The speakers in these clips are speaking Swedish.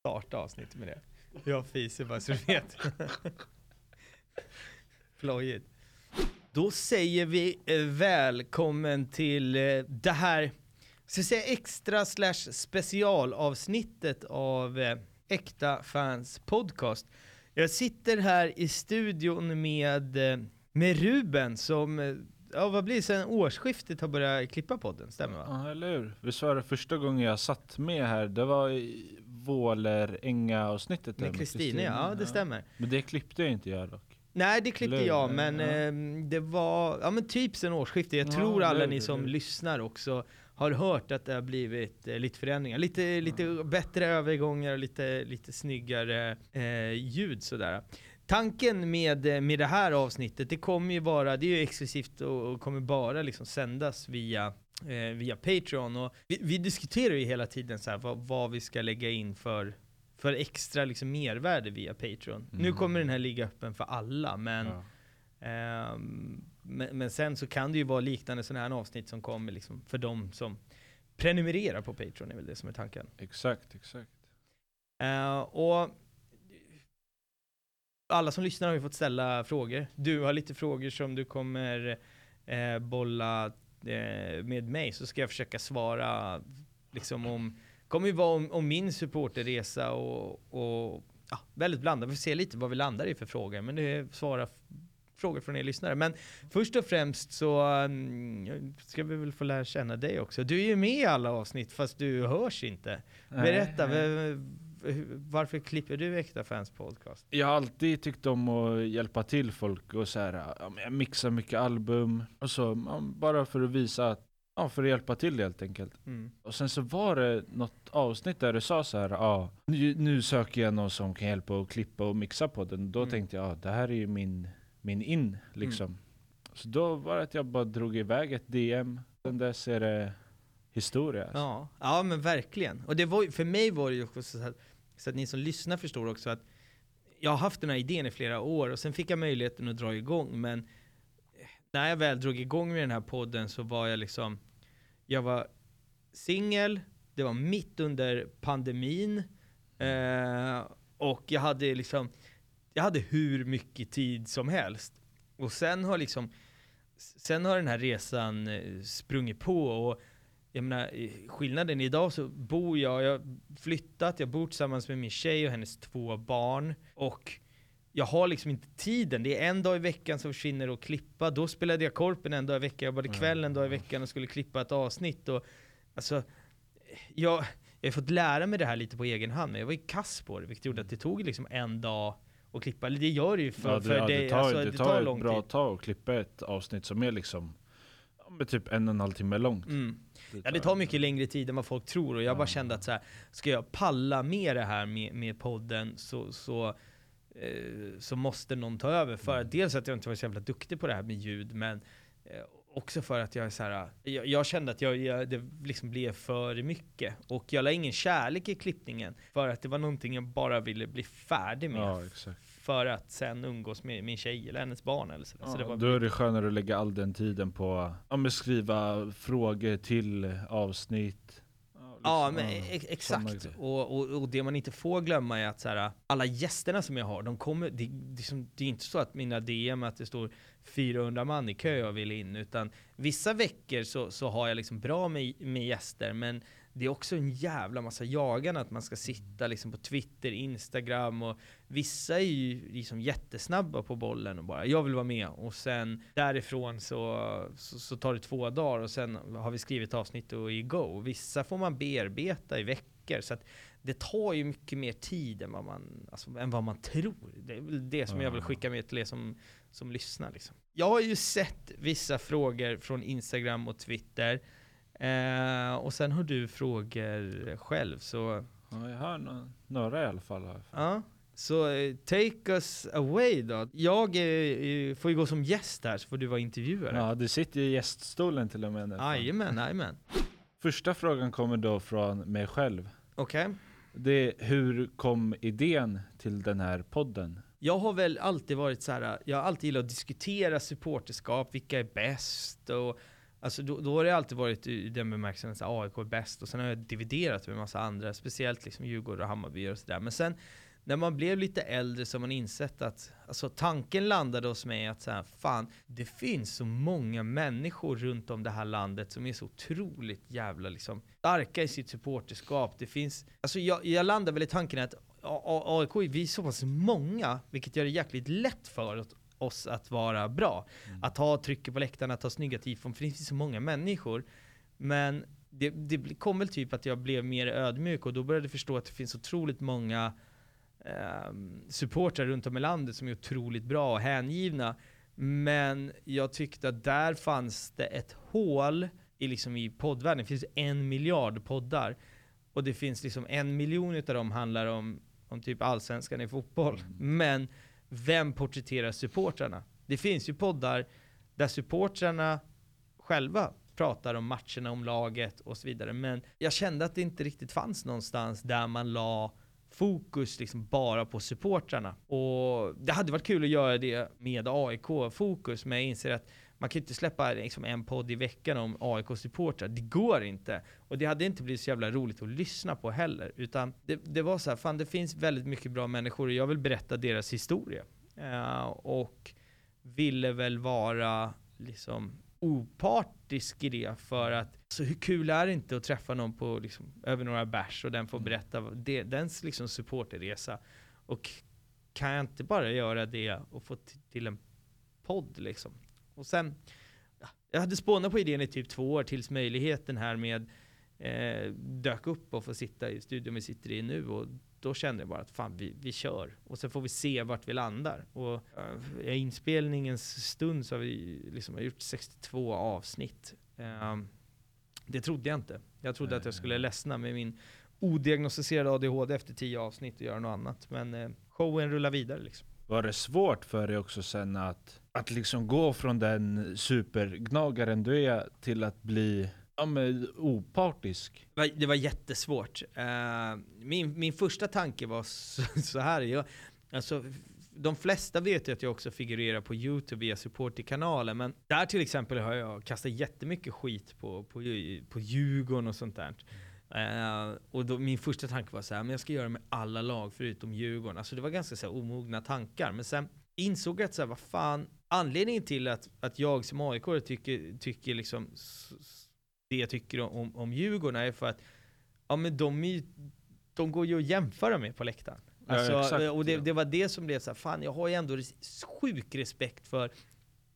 starta avsnittet med det. Jag fiser bara så du vet. Flojigt. Då säger vi eh, välkommen till eh, det här, ska jag säga extra slash specialavsnittet av eh, Äkta Fans Podcast. Jag sitter här i studion med, eh, med Ruben som, eh, ja vad blir det sen årsskiftet har börjat klippa podden, stämmer va? Ja, eller hur? Visst var det första gången jag satt med här? Det var i Våleränga-avsnittet där Med Kristina, ja det stämmer. Men det klippte jag inte jag dock. Nej det klippte Eller jag, men Ja. eh, det var, ja men typ sen årsskiftet. Jag Ja, tror det alla är ni det, som det det. lyssnar också har hört att det har blivit eh, lite förändringar. Lite, lite bättre övergångar och lite, lite snyggare eh, ljud sådär. Tanken med, eh, med det här avsnittet, det kommer ju vara, det är ju exklusivt och, och kommer bara liksom sändas via eh, via Patreon och vi, vi diskuterar ju hela tiden så här, vad, vad vi ska lägga in för, för extra liksom mervärde via Patreon. Nu Mm. kommer den här ligga öppen för alla men Ja. Ehm, men, men sen så kan det ju vara liknande sådana här avsnitt som kommer liksom för de som prenumererar på Patreon är väl det som är tanken. Exakt, exakt. Eh, och alla som lyssnar har ju fått ställa frågor. Du har lite frågor som du kommer eh, bolla eh, med mig så ska jag försöka svara liksom om kommer ju vara om, om min supporterresa och, och ja, väldigt blandat. Vi får se lite vad vi landar i för frågor men det är svara frågor från er lyssnare. Men först och främst så mm, ska vi väl få lära känna dig också. Du är ju med i alla avsnitt fast du hörs inte. Berätta, Nej, nej. Varför klipper du Äkta Fans Podcast? Jag har alltid tyckt om att hjälpa till folk och så här, jag mixar mycket album och så, bara för att visa att, ja, för att hjälpa till helt enkelt. Mm. Och sen så var det något avsnitt där du sa så här, ja, nu, nu söker jag någon som kan hjälpa att klippa och mixa på den. Då Mm. tänkte jag, ja, det här är ju min, min in liksom. Så då var det att jag bara drog iväg ett DM. Sen dess är det historia. alltså. Ja, ja men verkligen. Och det var, för mig var det ju också så att, så att ni som lyssnar förstår också att jag har haft den här idén i flera år och sen fick jag möjligheten att dra igång men eh, när jag väl drog igång med den här podden så var jag liksom jag var singel, det var mitt under pandemin eh, och jag hade liksom jag hade hur mycket tid som helst. Och sen har liksom sen har den här resan eh, sprungit på och jag menar, skillnaden idag så bor jag, jag har flyttat, jag bor tillsammans med min tjej och hennes två barn. Och jag har liksom inte tiden, det är en dag i veckan som försvinner att klippa, då spelade jag korpen en dag i veckan, jag jobbade kväll en dag i veckan och skulle klippa ett avsnitt. Och alltså jag, jag har fått lära mig det här lite på egen hand, men jag var ju kass på det, vilket gjorde att det tog liksom en dag att klippa, eller det gör det ju för, Ja, det, för ja, det, det tar, alltså, det det tar, tar ett bra tag att klippa ett avsnitt som är liksom typ en och en halv timme långt. Mm. Ja det tar mycket längre tid än vad folk tror och jag bara kände att så här, ska jag palla med det här med, med podden så, så, eh, så måste någon ta över för Mm. dels att jag inte var så jävla duktig på det här med ljud men eh, också för att jag är så här, jag, jag kände att jag, jag, det liksom blev för mycket och jag la ingen kärlek i klippningen för att det var någonting jag bara ville bli färdig med Ja. För att sen umgås med min tjej eller hennes barn eller så, så det Ja, var då är det skönare att lägga all den tiden på ja, men skriva frågor till avsnitt. Ja, liksom, men ja, exakt. Och, och, och det man inte får glömma är att så här, alla gästerna som jag har, de kommer, det, det, är som, det är inte så att mina DM att det står 400 man i kö och vill in, utan vissa veckor så, så har jag liksom bra med, med gäster, men det är också en jävla massa jagande att man ska sitta liksom på Twitter, Instagram och vissa är ju liksom jättesnabba på bollen och bara jag vill vara med och sen därifrån så, så, så tar det två dagar och sen har vi skrivit avsnitt och är go. Vissa får man bearbeta i veckor så att det tar ju mycket mer tid än vad man, alltså, än vad man tror. Det är väl det som jag vill skicka med till er som, som lyssnar liksom. Jag har ju sett vissa frågor från Instagram och Twitter eh, och sen har du frågor själv så Ja, jag har några i alla fall. Ja, så eh, take us away då. Jag eh, eh, får ju gå som gäst här så får du vara intervjuare. Ja, du sitter ju i gäststolen till och med nu. Jajamän, jajamän. Första frågan kommer då från mig själv. Okej. Det är hur kom idén till den här podden? Jag har väl alltid varit så här. jag har alltid gillat att diskutera supporterskap, vilka är bäst och Alltså då, då har det alltid varit i den bemärkelsen att AIK är bäst och sen har jag dividerat med en massa andra, speciellt liksom Djurgården och Hammarby och sådär. Men sen när man blev lite äldre så har man insett att, alltså tanken landade hos mig att så här, fan, det finns så många människor runt om det här landet som är så otroligt jävla liksom starka i sitt supporterskap. Det finns, alltså jag, jag landade väl i tanken att AIK, vi är så pass många, vilket gör det jäkligt lätt för oss att vara bra. Mm. Att ha trycket på läktarna, att ha snygga tifon, för det finns så många människor. Men det, det kom väl typ att jag blev mer ödmjuk och då började jag förstå att det finns otroligt många eh, supportrar runt om i landet som är otroligt bra och hängivna. Men jag tyckte att där fanns det ett hål i, liksom i poddvärlden. Det finns en miljard poddar. Och det finns liksom en miljon av dem handlar om, om typ allsvenskan i fotboll. Mm. Men vem porträtterar supportrarna? Det finns ju poddar där supportrarna själva pratar om matcherna, om laget och så vidare. Men jag kände att det inte riktigt fanns någonstans där man la fokus liksom bara på supportrarna. Och det hade varit kul att göra det med AIK-fokus, men jag inser att man kan inte släppa liksom en podd i veckan om AIK-supportrar. Det går inte. Och det hade inte blivit så jävla roligt att lyssna på heller. Utan det, det var så här, fan det finns väldigt mycket bra människor och jag vill berätta deras historia. Uh, och ville väl vara liksom opartisk i det för att så hur kul är det inte att träffa någon på liksom, över några bärs och den får mm. berätta det, dens liksom supporterresa. Och kan jag inte bara göra det och få till en podd liksom? Och sen, ja, jag hade spånat på idén i typ två år tills möjligheten här med eh, dök upp och få sitta i studion vi sitter i nu. Och då kände jag bara att fan, vi, vi kör. Och sen får vi se vart vi landar. Och i inspelningens stund så har vi liksom gjort 62 avsnitt. Uh, det trodde jag inte. Jag trodde att jag skulle ledsna med min odiagnostiserade ADHD efter 10 avsnitt och göra något annat. Men uh, showen rullar vidare liksom. Var det svårt för dig också sen att, att liksom gå från den supergnagaren du är till att bli ja, men, opartisk? Det var jättesvårt. Uh, min, min första tanke var så, så här. Jag, alltså, de flesta vet ju att jag också figurerar på YouTube via supporterkanalen, men där till exempel har jag kastat jättemycket skit på, på, på Djurgården och sånt där. Uh, och då, min första tanke var så här, men jag ska göra det med alla lag förutom Djurgården. Alltså det var ganska så här, omogna tankar. Men sen insåg jag att så här, vad fan, anledningen till att, att jag som aik tycker, tycker liksom det jag tycker om, om Djurgården är för att ja, men de, de går ju att jämföra med på läktaren. Alltså, ja, exakt, och det, det, var det som blev så här, fan jag har ju ändå sjuk respekt för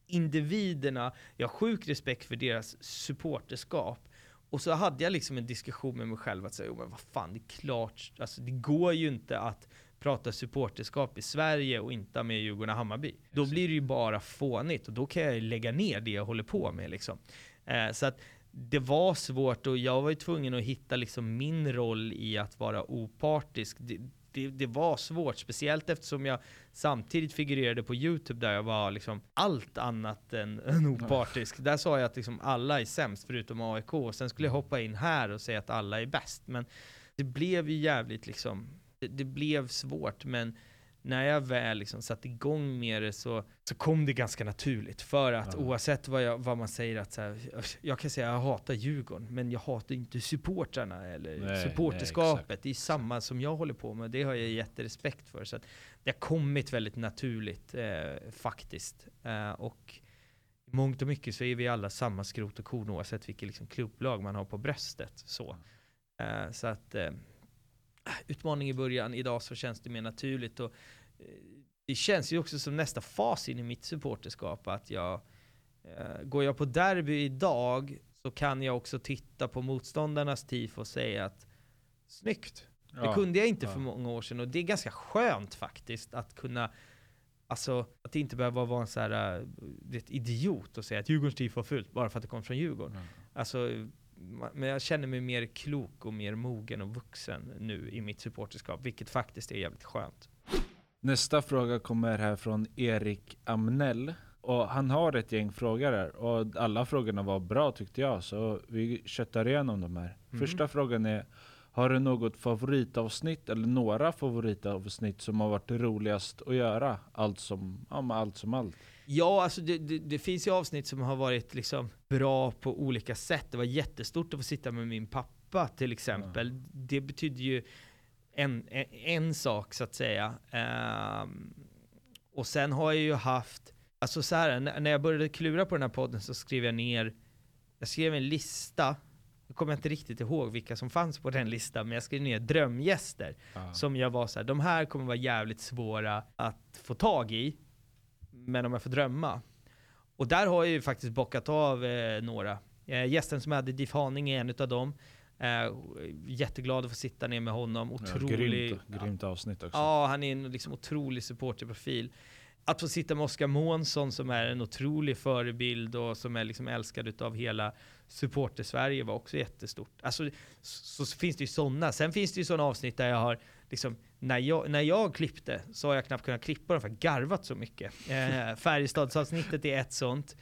individerna, jag har sjuk respekt för deras supporterskap. Och så hade jag liksom en diskussion med mig själv att säga, jo men vad fan, det är klart, alltså det går ju inte att prata supporterskap i Sverige och inte med Djurgården och Hammarby. Då blir det ju bara fånigt och då kan jag lägga ner det jag håller på med liksom. Eh, så att det var svårt och jag var ju tvungen att hitta liksom min roll i att vara opartisk. Det, det, det, var svårt, speciellt eftersom jag samtidigt figurerade på YouTube där jag var liksom allt annat än, än opartisk. Där sa jag att liksom alla är sämst förutom AIK, och sen skulle jag hoppa in här och säga att alla är bäst. Men det blev ju jävligt liksom, det, det blev svårt men när jag väl liksom satte igång med det så, så kom det ganska naturligt. För att ja. oavsett vad, jag, vad man säger att så här, jag kan säga att jag hatar Djurgården, men jag hatar inte supportrarna eller nej, supporterskapet. Nej, det är samma som jag håller på med, det har jag jätterespekt för. Så att det har kommit väldigt naturligt eh, faktiskt. Eh, och i mångt och mycket så är vi alla samma skrot och korn oavsett vilket liksom, klubblag man har på bröstet. Så, eh, så att eh, utmaning i början. Idag så känns det mer naturligt. Och eh, det känns ju också som nästa fas in i mitt supporterskap. Att jag, eh, går jag på derby idag så kan jag också titta på motståndarnas tifo och säga att snyggt. Ja, det kunde jag inte ja. för många år sedan och det är ganska skönt faktiskt att kunna Alltså att inte behöva vara en sån här, uh, idiot och säga att Djurgårdens tifo var fult bara för att det kommer från Djurgården. Mm. Alltså men jag känner mig mer klok och mer mogen och vuxen nu i mitt supporterskap, vilket faktiskt är jävligt skönt. Nästa fråga kommer här från Erik Amnell. Och han har ett gäng frågor här och alla frågorna var bra tyckte jag, så vi köttar igenom de här. Mm. Första frågan är har du något favoritavsnitt eller några favoritavsnitt som har varit roligast att göra? Allt som, ja, allt som allt. Ja, alltså det, det, det, finns ju avsnitt som har varit liksom bra på olika sätt. Det var jättestort att få sitta med min pappa till exempel. Mm. Det betyder ju en, en, en, sak så att säga. Um, och sen har jag ju haft, alltså så här, när jag började klura på den här podden så skrev jag ner, jag skrev en lista jag kommer inte riktigt ihåg vilka som fanns på den listan, men jag skrev ner drömgäster. Ah. Som jag var så här, de här kommer vara jävligt svåra att få tag i, men om jag får drömma. Och där har jag ju faktiskt bockat av eh, några. Eh, gästen som jag hade, Diff Haning, är en av dem. Eh, jätteglad att få sitta ner med honom. Otrolig, ja, grymt, grymt avsnitt också. Ja, han är en liksom otrolig supporterprofil att få sitta med Oskar Månsson som är en otrolig förebild och som är liksom älskad av hela supporter-Sverige var också jättestort. Alltså, så, så finns det ju sådana. Sen finns det ju sådana avsnitt där jag har, liksom, när, jag, när jag klippte så har jag knappt kunnat klippa dem för jag garvat så mycket. Eh, Färjestadsavsnittet är ett sånt.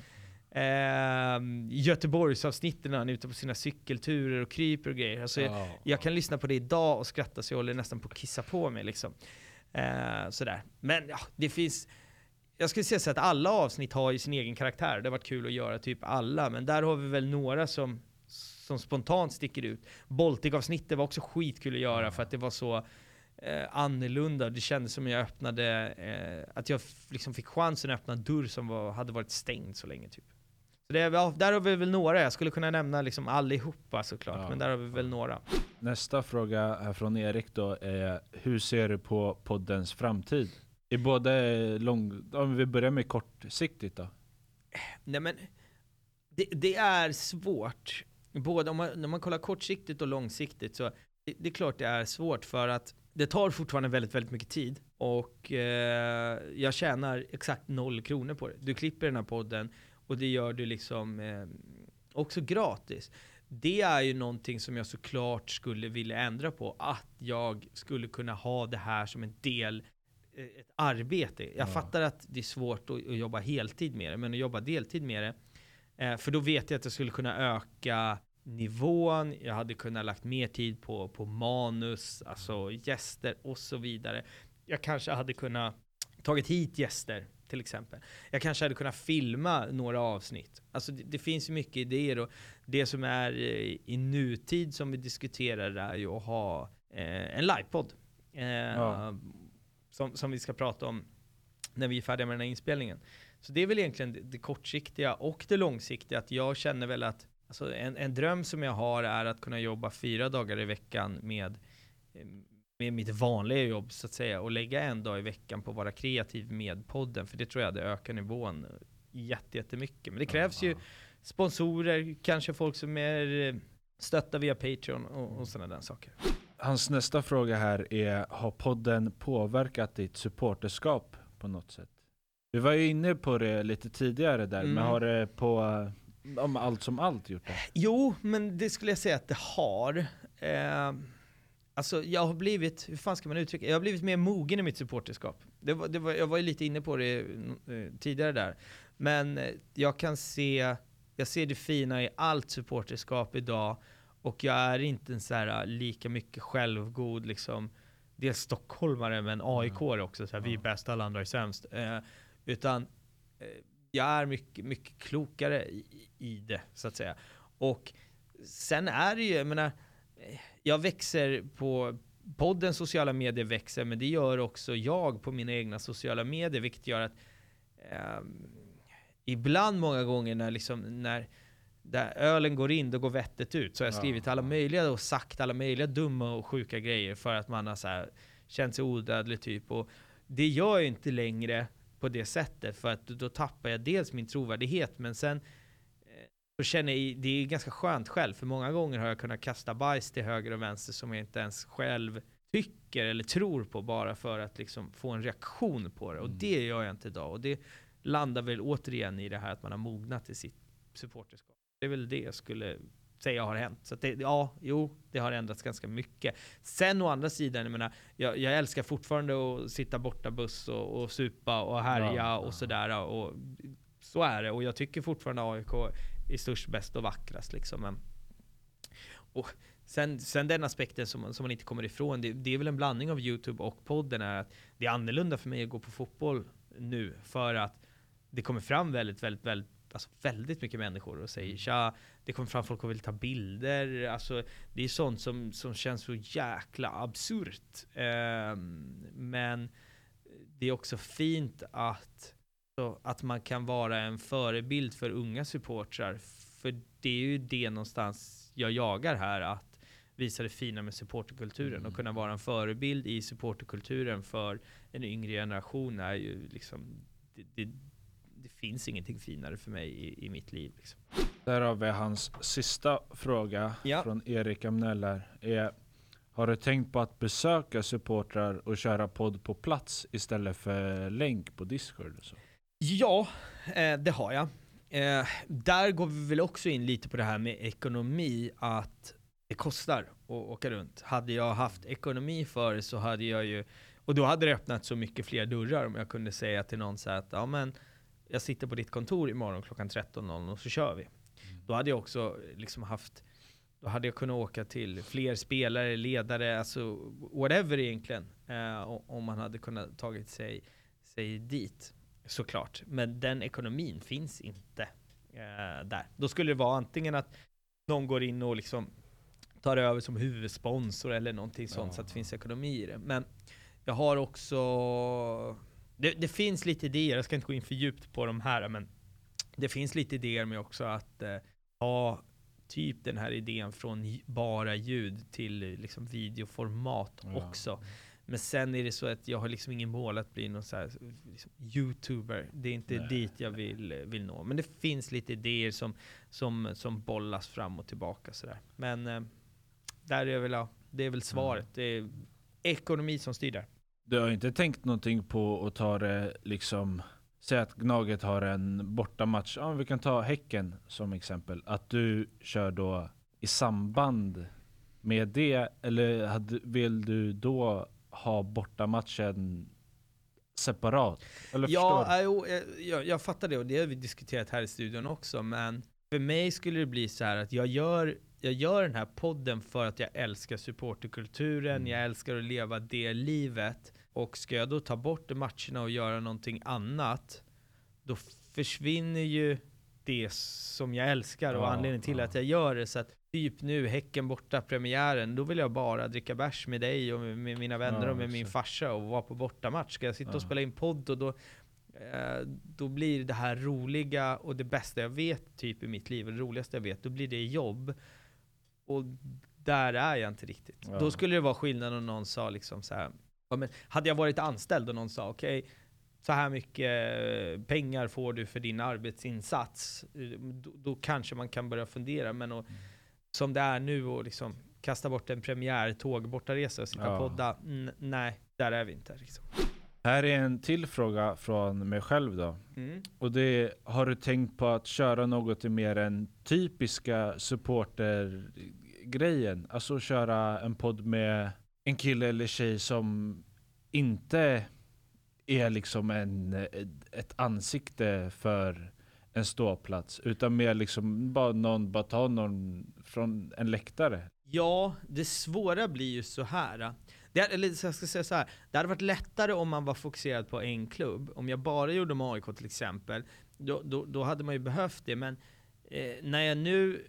Eh, Göteborgsavsnitten när han är ute på sina cykelturer och kryper och grejer. Alltså, jag, jag, kan lyssna på det idag och skratta så jag håller nästan på att kissa på mig. Liksom. Eh, sådär. Men ja, det finns jag skulle säga så att alla avsnitt har ju sin egen karaktär. Det har varit kul att göra typ alla, men där har vi väl några som, som spontant sticker ut. Baltic-avsnittet var också skitkul att göra för att det var så eh, annorlunda. Det kändes som jag öppnade, eh, att jag liksom fick chansen att öppna en dörr som var, hade varit stängd så länge typ. Så det, ja, där har vi väl några, jag skulle kunna nämna liksom allihopa såklart, ja, men där har vi väl några. Nästa fråga här från Erik då är, hur ser du på poddens framtid? I både lång... Om vi börjar med kortsiktigt då? Nej men, det, det är svårt. Både om man, när man kollar kortsiktigt och långsiktigt så det, det, är klart det är svårt för att det tar fortfarande väldigt, väldigt mycket tid och eh, jag tjänar exakt noll kronor på det. Du klipper den här podden och det gör du liksom eh, också gratis. Det är ju någonting som jag såklart skulle vilja ändra på. Att jag skulle kunna ha det här som en del Eh, ett arbete. Jag ja. fattar att det är svårt att, att, jobba heltid med det, men att jobba deltid med det. Eh, för då vet jag att jag skulle kunna öka nivån, jag hade kunnat lagt mer tid på, på manus, alltså gäster och så vidare. Jag kanske hade kunnat tagit hit gäster till exempel. Jag kanske hade kunnat filma några avsnitt. Alltså det, det finns ju mycket idéer och det som är eh, i nutid som vi diskuterar är ju att ha eh, en livepodd. Eh, ja som, som vi ska prata om när vi är färdiga med den här inspelningen. Så det är väl egentligen det, det kortsiktiga och det långsiktiga. Att jag känner väl att alltså en, en dröm som jag har är att kunna jobba fyra dagar i veckan med, med mitt vanliga jobb så att säga och lägga en dag i veckan på att vara kreativ med podden. För det tror jag hade ökat nivån jättemycket. Men det krävs ju sponsorer, kanske folk som är stötta via Patreon och, och sådana där saker. Hans nästa fråga här är, har podden påverkat ditt supporterskap på något sätt? Vi var ju inne på det lite tidigare där, mm. men har det på om allt som allt gjort det? Jo, men det skulle jag säga att det har. Eh, alltså jag har blivit, hur fan ska man uttrycka Jag har blivit mer mogen i mitt supporterskap. Det var, det var, jag var ju lite inne på det eh, tidigare där. Men eh, jag kan se, jag ser det fina i allt supporterskap idag och jag är inte en så här, äh, lika mycket självgod liksom, dels stockholmare men AIK är också, så här, vi är bäst, alla andra är sämst. Eh, utan eh, jag är mycket, mycket klokare i, i, det, så att säga. Och sen är det ju, jag menar, eh, jag växer på podden sociala medier växer, men det gör också jag på mina egna sociala medier, vilket gör att eh, ibland många gånger när, liksom, när där ölen går in, då går vettet ut. Så jag har skrivit alla möjliga och sagt alla möjliga dumma och sjuka grejer för att man har så här, känt sig odödlig typ. Och det gör jag inte längre på det sättet för att då tappar jag dels min trovärdighet men sen eh, så känner jag, det är ganska skönt själv för många gånger har jag kunnat kasta bajs till höger och vänster som jag inte ens själv tycker eller tror på bara för att liksom få en reaktion på det. Och mm. det gör jag inte idag. Och det landar väl återigen i det här att man har mognat i sitt supporterskap. Det är väl det jag skulle säga har hänt. Så det, ja, jo, det har ändrats ganska mycket. Sen å andra sidan, jag menar, jag, jag älskar fortfarande att sitta borta buss och, och supa och härja ja, och sådär. Och så är det. Och jag tycker fortfarande AIK är störst, bäst och vackrast liksom. Men, och sen, sen den aspekten som, som man inte kommer ifrån, det, det är väl en blandning av YouTube och podden är att det är annorlunda för mig att gå på fotboll nu för att det kommer fram väldigt, väldigt, väldigt Alltså väldigt mycket människor och säger tja, det kommer fram folk och vill ta bilder. Alltså, det är sånt som, som känns så jäkla absurt. Eh, men det är också fint att, så, att man kan vara en förebild för unga supportrar. För det är ju det någonstans jag jagar här, att visa det fina med supporterkulturen mm. och kunna vara en förebild i supporterkulturen för en yngre generation är ju liksom det, det finns ingenting finare för mig i, i mitt liv. Liksom. Där har vi hans sista fråga ja. från Erik Amneller. Är, har du tänkt på att besöka supportrar och köra podd på plats istället för länk på Discord? Så? Ja, eh, det har jag. Eh, där går vi väl också in lite på det här med ekonomi, att det kostar att åka runt. Hade jag haft ekonomi för det så hade jag ju, och då hade det öppnat så mycket fler dörrar om jag kunde säga till någon så att ja men jag sitter på ditt kontor imorgon klockan 13.00 och så kör vi. Mm. Då hade jag också liksom haft då hade jag kunnat åka till fler spelare, ledare, alltså whatever egentligen. Eh, om man hade kunnat tagit sig, sig dit. Såklart. Men den ekonomin finns inte eh, där. Då skulle det vara antingen att någon går in och liksom tar över som huvudsponsor eller någonting sånt ja. så att det finns ekonomi i det. Men jag har också det, det, finns lite idéer, jag ska inte gå in för djupt på de här, men det finns lite idéer med också att eh, ha typ den här idén från bara ljud till liksom videoformat ja. också. Men sen är det så att jag har liksom ingen mål att bli någon så här, liksom, youtuber. Det är inte Nej. dit jag vill, vill nå. Men det finns lite idéer som, som, som bollas fram och tillbaka sådär. Men eh, där är väl, ja, det är väl svaret. Mm. Det är ekonomi som styr där. Du har inte tänkt någonting på att ta det liksom Säg att Gnaget har en bortamatch, ja, vi kan ta Häcken som exempel. Att du kör då i samband med det, eller hade, vill du då ha bortamatchen separat? Eller ja, jo, jag, jag fattar det och det har vi diskuterat här i studion också. Men för mig skulle det bli så här att jag gör, jag gör den här podden för att jag älskar supporterkulturen, mm. jag älskar att leva det livet. Och ska jag då ta bort matcherna och göra någonting annat, då försvinner ju det som jag älskar och ja, anledningen till ja. att jag gör det. Så att typ nu, Häcken borta, premiären, då vill jag bara dricka bärs med dig och med, mina vänner ja, och med min farsa och vara på bortamatch. Ska jag sitta och spela in podd och då, eh, då blir det här roliga och det bästa jag vet typ i mitt liv, och det roligaste jag vet, då blir det jobb. Och där är jag inte riktigt. Då skulle det vara skillnad om någon sa liksom så här, men hade jag varit anställd och någon sa okej, okay, så här mycket pengar får du för din arbetsinsats, då, då kanske man kan börja fundera. Men och, som det är nu och liksom kasta bort en premiär, tåg, bortaresa och sitta ja. podda, nej, där är vi inte. Liksom. Här är en till fråga från mig själv då. Mm. Och det har du tänkt på att köra något mer än typiska supportergrejen? Alltså köra en podd med en kille eller tjej som inte är liksom en, ett ansikte för en ståplats, utan mer liksom bara någon, bara ta någon från en läktare. Ja, det svåra blir ju så här. Det, eller jag ska säga så här. det hade varit lättare om man var fokuserad på en klubb. Om jag bara gjorde med AIK till exempel, då, då, då hade man ju behövt det. Men eh, när jag nu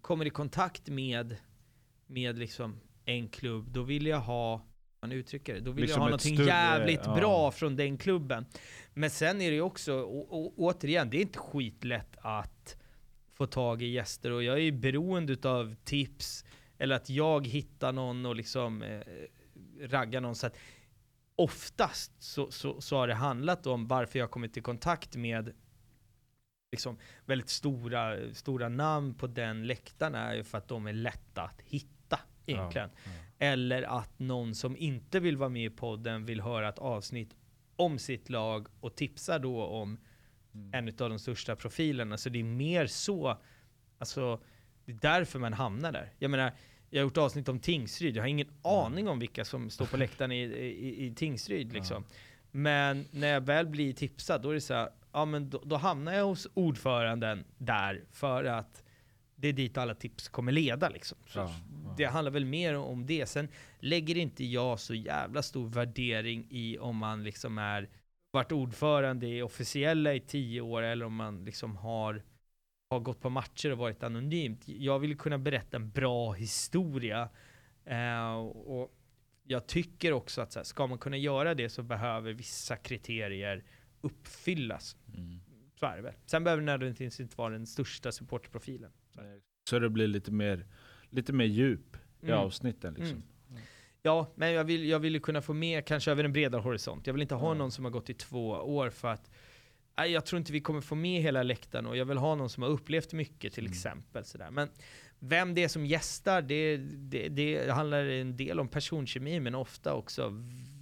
kommer i kontakt med, med liksom en klubb, då vill jag ha man uttrycker det. Då vill liksom jag ha någonting större, jävligt ja. bra från den klubben. Men sen är det ju också, och, och, återigen, det är inte skitlätt att få tag i gäster och jag är ju beroende av tips eller att jag hittar någon och liksom eh, raggar någon. Så att oftast så, så, så har det handlat om varför jag kommit i kontakt med liksom väldigt stora, stora namn på den läktaren är ju för att de är lätta att hitta egentligen. Ja, ja. Eller att någon som inte vill vara med i podden vill höra ett avsnitt om sitt lag och tipsar då om mm. en av de största profilerna. Så det är mer så, alltså det är därför man hamnar där. Jag menar, jag har gjort avsnitt om Tingsryd, jag har ingen mm. aning om vilka som står på läktaren i, i, i Tingsryd liksom. Ja. Men när jag väl blir tipsad, då är det så här, ja men då, då hamnar jag hos ordföranden där för att det är dit alla tips kommer leda liksom. Ja, ja. Det handlar väl mer om det. Sen lägger inte jag så jävla stor värdering i om man liksom är varit ordförande i officiella i tio år eller om man liksom har, har gått på matcher och varit anonymt. Jag vill kunna berätta en bra historia. Eh, och jag tycker också att så här, ska man kunna göra det så behöver vissa kriterier uppfyllas. Mm. Så är det väl. Sen behöver det nödvändigtvis inte vara den största supportprofilen. Så det blir lite mer, lite mer djup i Mm. avsnitten liksom. Mm. Ja, men jag vill, jag vill kunna få med kanske över en bredare horisont. Jag vill inte ha någon som har gått i två år för att nej, jag tror inte vi kommer få med hela läktaren och jag vill ha någon som har upplevt mycket till Mm. exempel. Sådär. Men vem det är som gästar, det, det, det handlar en del om personkemi men ofta också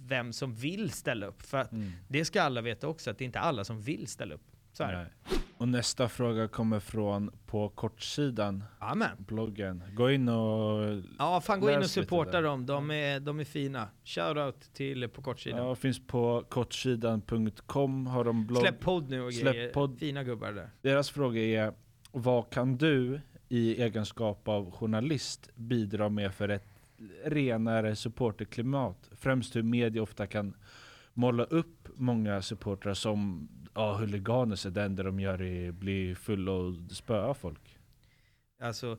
vem som vill ställa upp. För att Mm. det ska alla veta också, att det är inte alla som vill ställa upp. Så är det. Nej. Och nästa fråga kommer från på kortsidan, Amen. bloggen. Gå in och Ja, fan gå in och supporta dem. De är, de är fina. Shoutout till på kortsidan. ja, finns på kortsidan.com har de blogg. Släpp podd nu och Släpp grejer. podd. Fina gubbar där. Deras fråga är vad kan du i egenskap av journalist bidra med för ett renare supporterklimat? Främst hur media ofta kan måla upp många supportrar som ja, huliganer, så det enda de gör är bli fulla och spöa folk. Alltså,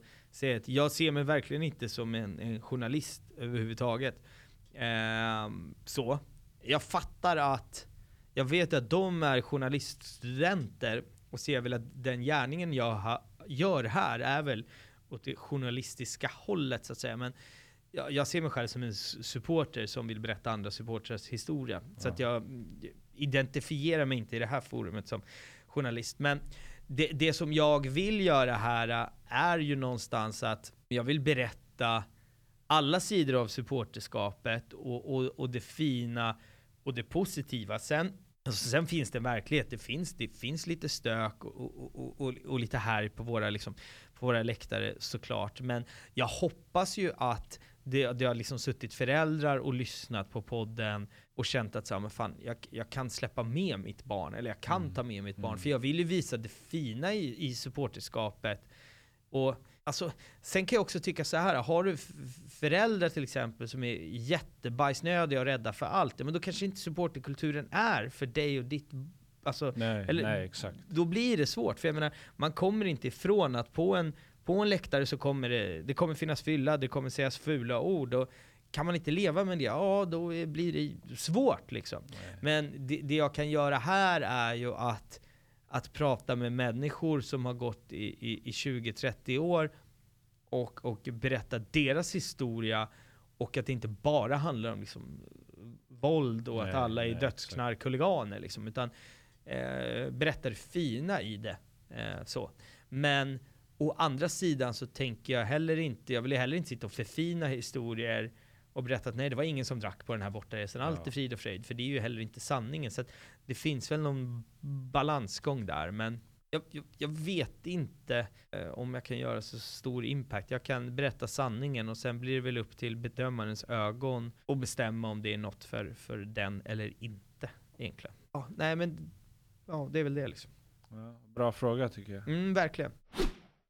att jag ser mig verkligen inte som en, en journalist överhuvudtaget. Ehm, så. Jag fattar att, jag vet att de är journaliststudenter och ser väl att den gärningen jag ha, gör här är väl åt det journalistiska hållet så att säga. Men jag, jag ser mig själv som en supporter som vill berätta andra supporters historia. Så Ja. att jag identifierar mig inte i det här forumet som journalist. Men det, det som jag vill göra här äh, är ju någonstans att jag vill berätta alla sidor av supporterskapet och, och, och det fina och det positiva. Sen, alltså sen finns det en verklighet, det finns, det finns lite stök och, och, och, och, och lite här på våra, liksom, på våra läktare såklart. Men jag hoppas ju att det, det har liksom suttit föräldrar och lyssnat på podden och känt att så här, men fan, jag, jag kan släppa med mitt barn, eller jag kan Mm. ta med mitt barn. Mm. För jag vill ju visa det fina i, i supporterskapet. Och alltså, sen kan jag också tycka så här, har du föräldrar till exempel som är jättebajsnödiga och rädda för allt, men då kanske inte supporterkulturen är för dig och ditt Alltså, Nej, Eller- nej exakt. då blir det svårt. För jag menar, man kommer inte ifrån att på en, på en läktare så kommer det, det kommer finnas fylla, det kommer sägas fula ord. Och kan man inte leva med det, ja då blir det svårt liksom. Nej. Men det, det jag kan göra här är ju att, att prata med människor som har gått i, i, i 20-30 år och, och berätta deras historia och att det inte bara handlar om liksom, våld och att Nej, alla är dödsknarkhuliganer liksom, utan eh, berätta det fina i det. Eh, så. Men å andra sidan så tänker jag heller inte, jag vill heller inte sitta och förfina historier och berätta att nej, det var ingen som drack på den här bortaresan, allt Ja. är frid och fröjd, för det är ju heller inte sanningen. Så det finns väl någon balansgång där, men jag, jag, jag vet inte eh, om jag kan göra så stor impact. Jag kan berätta sanningen och sen blir det väl upp till bedömarens ögon och bestämma om det är något för, för den eller inte egentligen. Ja, nej men, ja det är väl det liksom. Ja, bra fråga tycker jag. Mm, verkligen.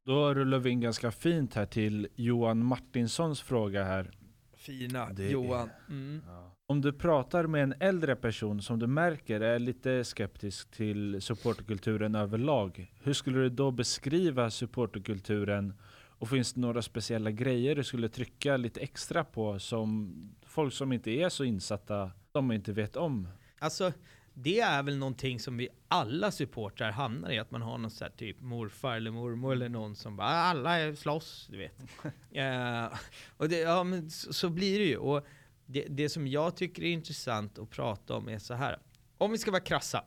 Då rullar vi in ganska fint här till Johan Martinssons fråga här. Fina Det är- Johan. Mm. Om du pratar med en äldre person som du märker är lite skeptisk till supporterkulturen överlag, hur skulle du då beskriva supporterkulturen? Och finns det några speciella grejer du skulle trycka lite extra på som folk som inte är så insatta, de inte vet om? Alltså, det är väl någonting som vi alla supportrar hamnar i, att man har någon sån här typ morfar eller mormor eller någon som bara "Ah, alla är slåss, du vet. Eh, och det, ja, men så, så blir det ju. Och det, det som jag tycker är intressant att prata om är så här. Om vi ska vara krassa.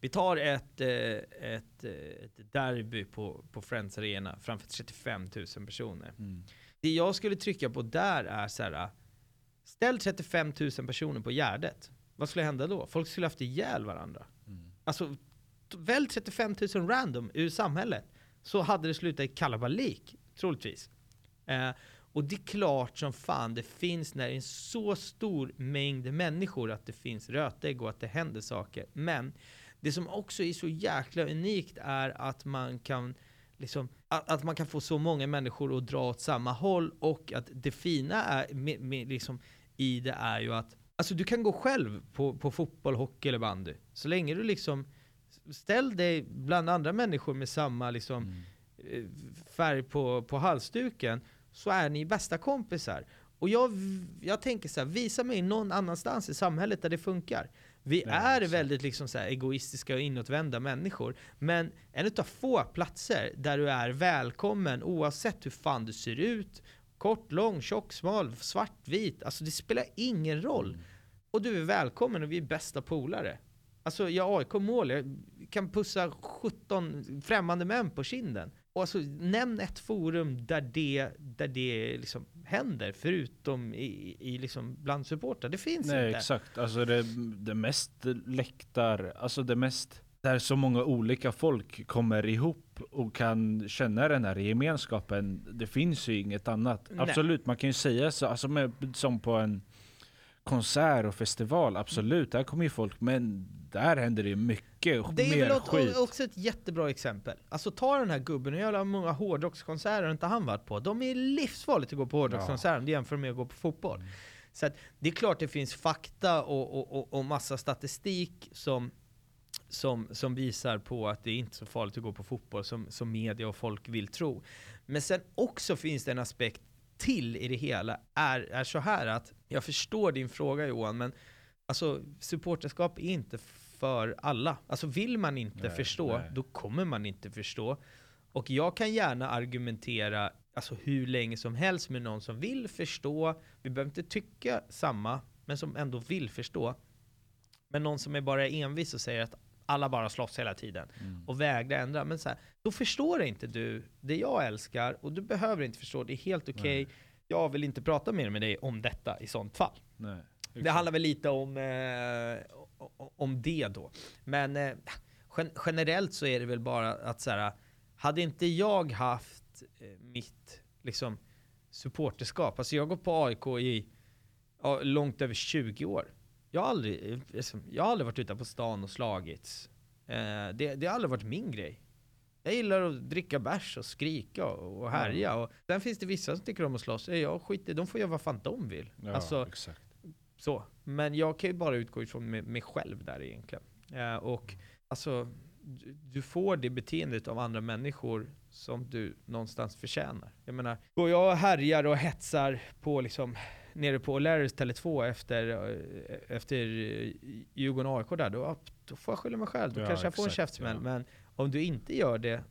Vi tar ett, eh, ett, eh, ett derby på, på Friends Arena framför 35 000 personer. Det jag skulle trycka på där är så här. Ställ 35 000 personer på Gärdet. Vad skulle hända då? Folk skulle haft ihjäl varandra. Mm. Alltså, välj 35 000 random ur samhället. Så hade det slutat i kalabalik, troligtvis. Eh, och det är klart som fan det finns när det är en så stor mängd människor att det finns rötägg och att det händer saker. Men det som också är så jäkla unikt är att man kan Liksom, att, att man kan få så många människor att dra åt samma håll och att det fina är med, med, liksom, i det är ju att Alltså du kan gå själv på, på fotboll, hockey eller bandy. Så länge du liksom ställ dig bland andra människor med samma liksom, Mm. eh, färg på, på halsduken så är ni bästa kompisar. Och jag, jag tänker så här, visa mig någon annanstans i samhället där det funkar. Vi Nej, är exakt. väldigt liksom så egoistiska och inåtvända människor. Men en utav få platser där du är välkommen oavsett hur fan du ser ut. Kort, lång, tjock, smal, svart, vit. Alltså det spelar ingen roll. Och du är välkommen och vi är bästa polare. Alltså jag AIK mål, jag kan pussa 17 främmande män på kinden. Och alltså, nämn ett forum där det, där det liksom händer, förutom i, i liksom bland supportrar. Det finns Nej inte. exakt, alltså det, det mest läktar, alltså det mest där så många olika folk kommer ihop och kan känna den här gemenskapen. Det finns ju inget annat. Nej. Absolut, man kan ju säga så, alltså med, som på en konsert och festival, absolut, där kommer ju folk, men där händer det ju mycket Det är mer väl också- skit. också ett jättebra exempel. Alltså ta den här gubben, hur jävla många hårdrockskonserter har inte han varit på? De är livsfarligt att gå på hårdrockskonserter om du jämför med att gå på fotboll. Så att det är klart det finns fakta och, och, och, och massa statistik som, som, som visar på att det är inte så farligt att gå på fotboll som, som media och folk vill tro. Men sen också finns det en aspekt till i det hela, är, är så här att, jag förstår din fråga Johan, men alltså supporterskap är inte för alla. Alltså vill man inte Nej, förstå, nej. då kommer man inte förstå. Och jag kan gärna argumentera alltså hur länge som helst med någon som vill förstå, vi behöver inte tycka samma, men som ändå vill förstå. Men någon som är bara envis och säger att alla bara slåss hela tiden Mm. och vägrar ändra. Men så här, då förstår inte du det jag älskar och du behöver inte förstå, det är helt okej. Nej. Jag vill inte prata mer med dig om detta i sånt fall. Nej, Det handlar väl lite om, eh, om det då. Men eh, gen generellt så är det väl bara att så här, hade inte jag haft eh, mitt liksom, supporterskap, alltså jag gått på AIK i ja, långt över 20 år. Jag har aldrig, liksom, jag har aldrig varit ute på stan och slagits. Eh, det, det har aldrig varit min grej. Jag gillar att dricka bärs och skrika och, och härja. Och sen finns det vissa som tycker om att slåss. Eh, Jag skiter de får göra vad fan de vill. Ja, alltså, exakt. så. Men jag kan ju bara utgå ifrån mig, mig själv där egentligen. Eh, och alltså, du, du får det beteendet av andra människor som du någonstans förtjänar. Jag menar, går jag och härjar och hetsar på liksom nere på O'Larrys Tele2 efter, eh, efter eh, Djurgården AIK där, då, då får jag skylla mig själv. Då Ja, kanske jag får en käftsmäll. ja. Men om du inte gör det,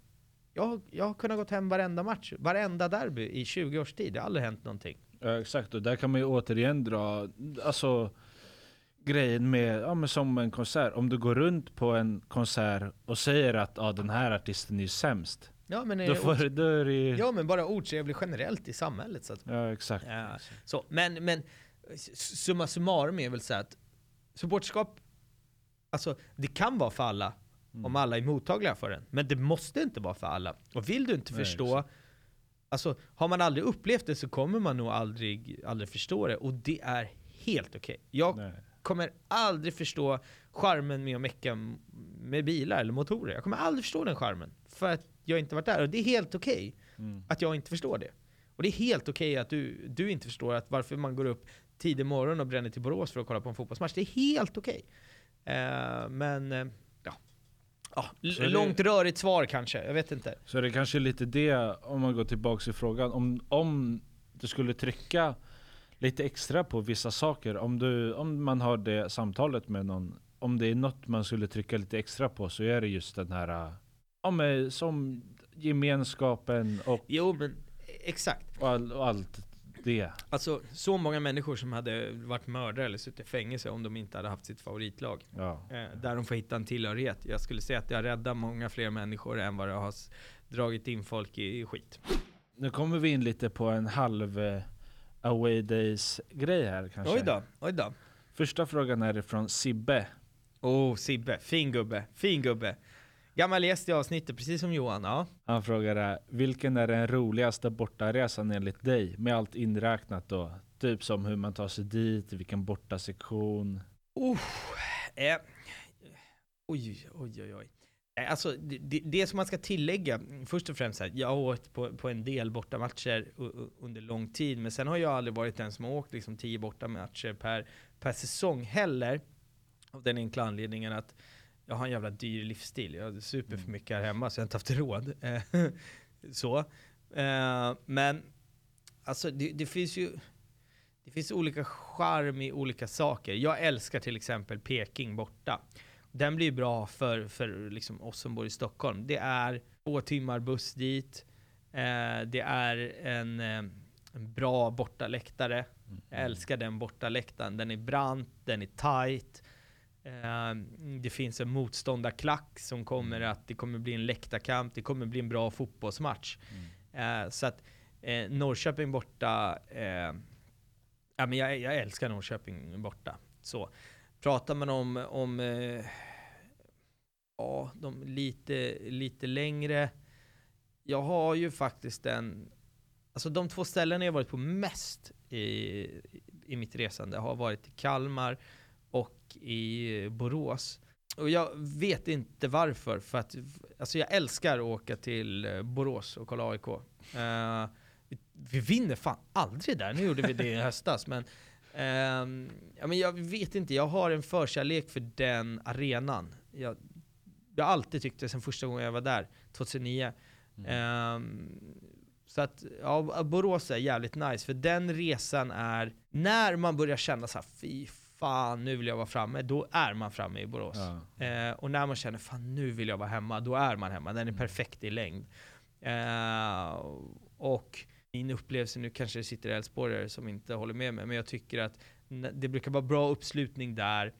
jag, jag har kunnat gått hem varenda match, varenda derby i 20 års tid. Det har aldrig hänt någonting. Ja, exakt, och där kan man ju återigen dra, alltså grejen med, ja men som en konsert, om du går runt på en konsert och säger att ja, den här artisten är sämst, Ja men, då, eh, får, då är det Ja men bara otrevlig generellt i samhället så att, ja exakt. ja, så, men, men summa summarum är väl så att supporterskap, alltså det kan vara för alla Mm. om alla är mottagliga för den, men det måste inte vara för alla. Och vill du inte Nej, förstå, alltså har man aldrig upplevt det så kommer man nog aldrig, aldrig förstå det och det är helt okej. Jag Nej. kommer aldrig förstå charmen med att mecka med bilar eller motorer. Jag kommer aldrig förstå den charmen. För att jag inte varit där. Och det är helt okej Mm. att jag inte förstår det. Och det är helt okej att du, du inte förstår att varför man går upp tidig morgon och bränner till Borås för att kolla på en fotbollsmatch. Det är helt okej. Eh, men, eh, ja. ja l- Så det- långt rörigt svar kanske, jag vet inte. Så det är kanske lite det, om man går tillbaka till frågan, om, om du skulle trycka lite extra på vissa saker, om, du, om man har det samtalet med någon, om det är något man skulle trycka lite extra på så är det just den här, ja, men, som gemenskapen och, Jo, men exakt. och, all, och allt det. Alltså, så många människor som hade varit mördare eller suttit i fängelse om de inte hade haft sitt favoritlag. Ja. Eh, där de får hitta en tillhörighet. Jag skulle säga att det har räddat många fler människor än vad det har dragit in folk i, i skit. Nu kommer vi in lite på en halv eh, away days grej här kanske. Oj då, oj då. Första frågan är från Sibbe. Oh, Sibbe. Fin gubbe. Fin gubbe. Gammal gäst i avsnittet, precis som Johan. Ja. Han frågar här, vilken är den roligaste bortaresan enligt dig? Med allt inräknat då. Typ som hur man tar sig dit, vilken bortasektion. Uh, eh. Oj, oj, oj, oj. Nej, Alltså, det, det, som man ska tillägga, först och främst, här, jag har åkt på, på en del bortamatcher under lång tid, men sen har jag aldrig varit den som har åkt liksom tio bortamatcher per, per säsong heller. Av den enkla anledningen att jag har en jävla dyr livsstil. Jag super för mycket här hemma så jag har inte haft råd. Eh, så. Eh, Men alltså det, det finns ju det finns olika charm i olika saker. Jag älskar till exempel Peking borta. Den blir bra för, för liksom oss som bor i Stockholm. Det är två timmar buss dit. Eh, det är en, en bra bortaläktare. Jag älskar den bortaläktaren. Den är brant, den är tight. Eh, det finns en motståndarklack som kommer att det kommer bli en läktarkamp. Det kommer bli en bra fotbollsmatch. Eh, så att eh, Norrköping borta, eh, ja, men jag, jag älskar Norrköping borta. Så. Pratar man om, om eh, ja, de lite, lite längre. Jag har ju faktiskt en, alltså de två ställen jag varit på mest i, i mitt resande har varit i Kalmar i Borås. Och jag vet inte varför, för att alltså jag älskar att åka till Borås och kolla AIK. Eh, vi, vi vinner fan aldrig där, nu gjorde vi det i höstas, men ehm, ja, men jag vet inte, jag har en förkärlek för den arenan. Jag, jag har alltid tyckt det sen första gången jag var där, 2009. Ehm, så att, ja, Borås är jävligt nice, för den resan är, när man börjar känna så här, fy fan, nu vill jag vara framme, då är man framme i Borås. Ja. Eh, och när man känner, fan nu vill jag vara hemma, då är man hemma. Den är perfekt i längd. Eh, och min upplevelse, nu kanske det sitter Älvsborgare som inte håller med mig, men jag tycker att det brukar vara bra uppslutning där.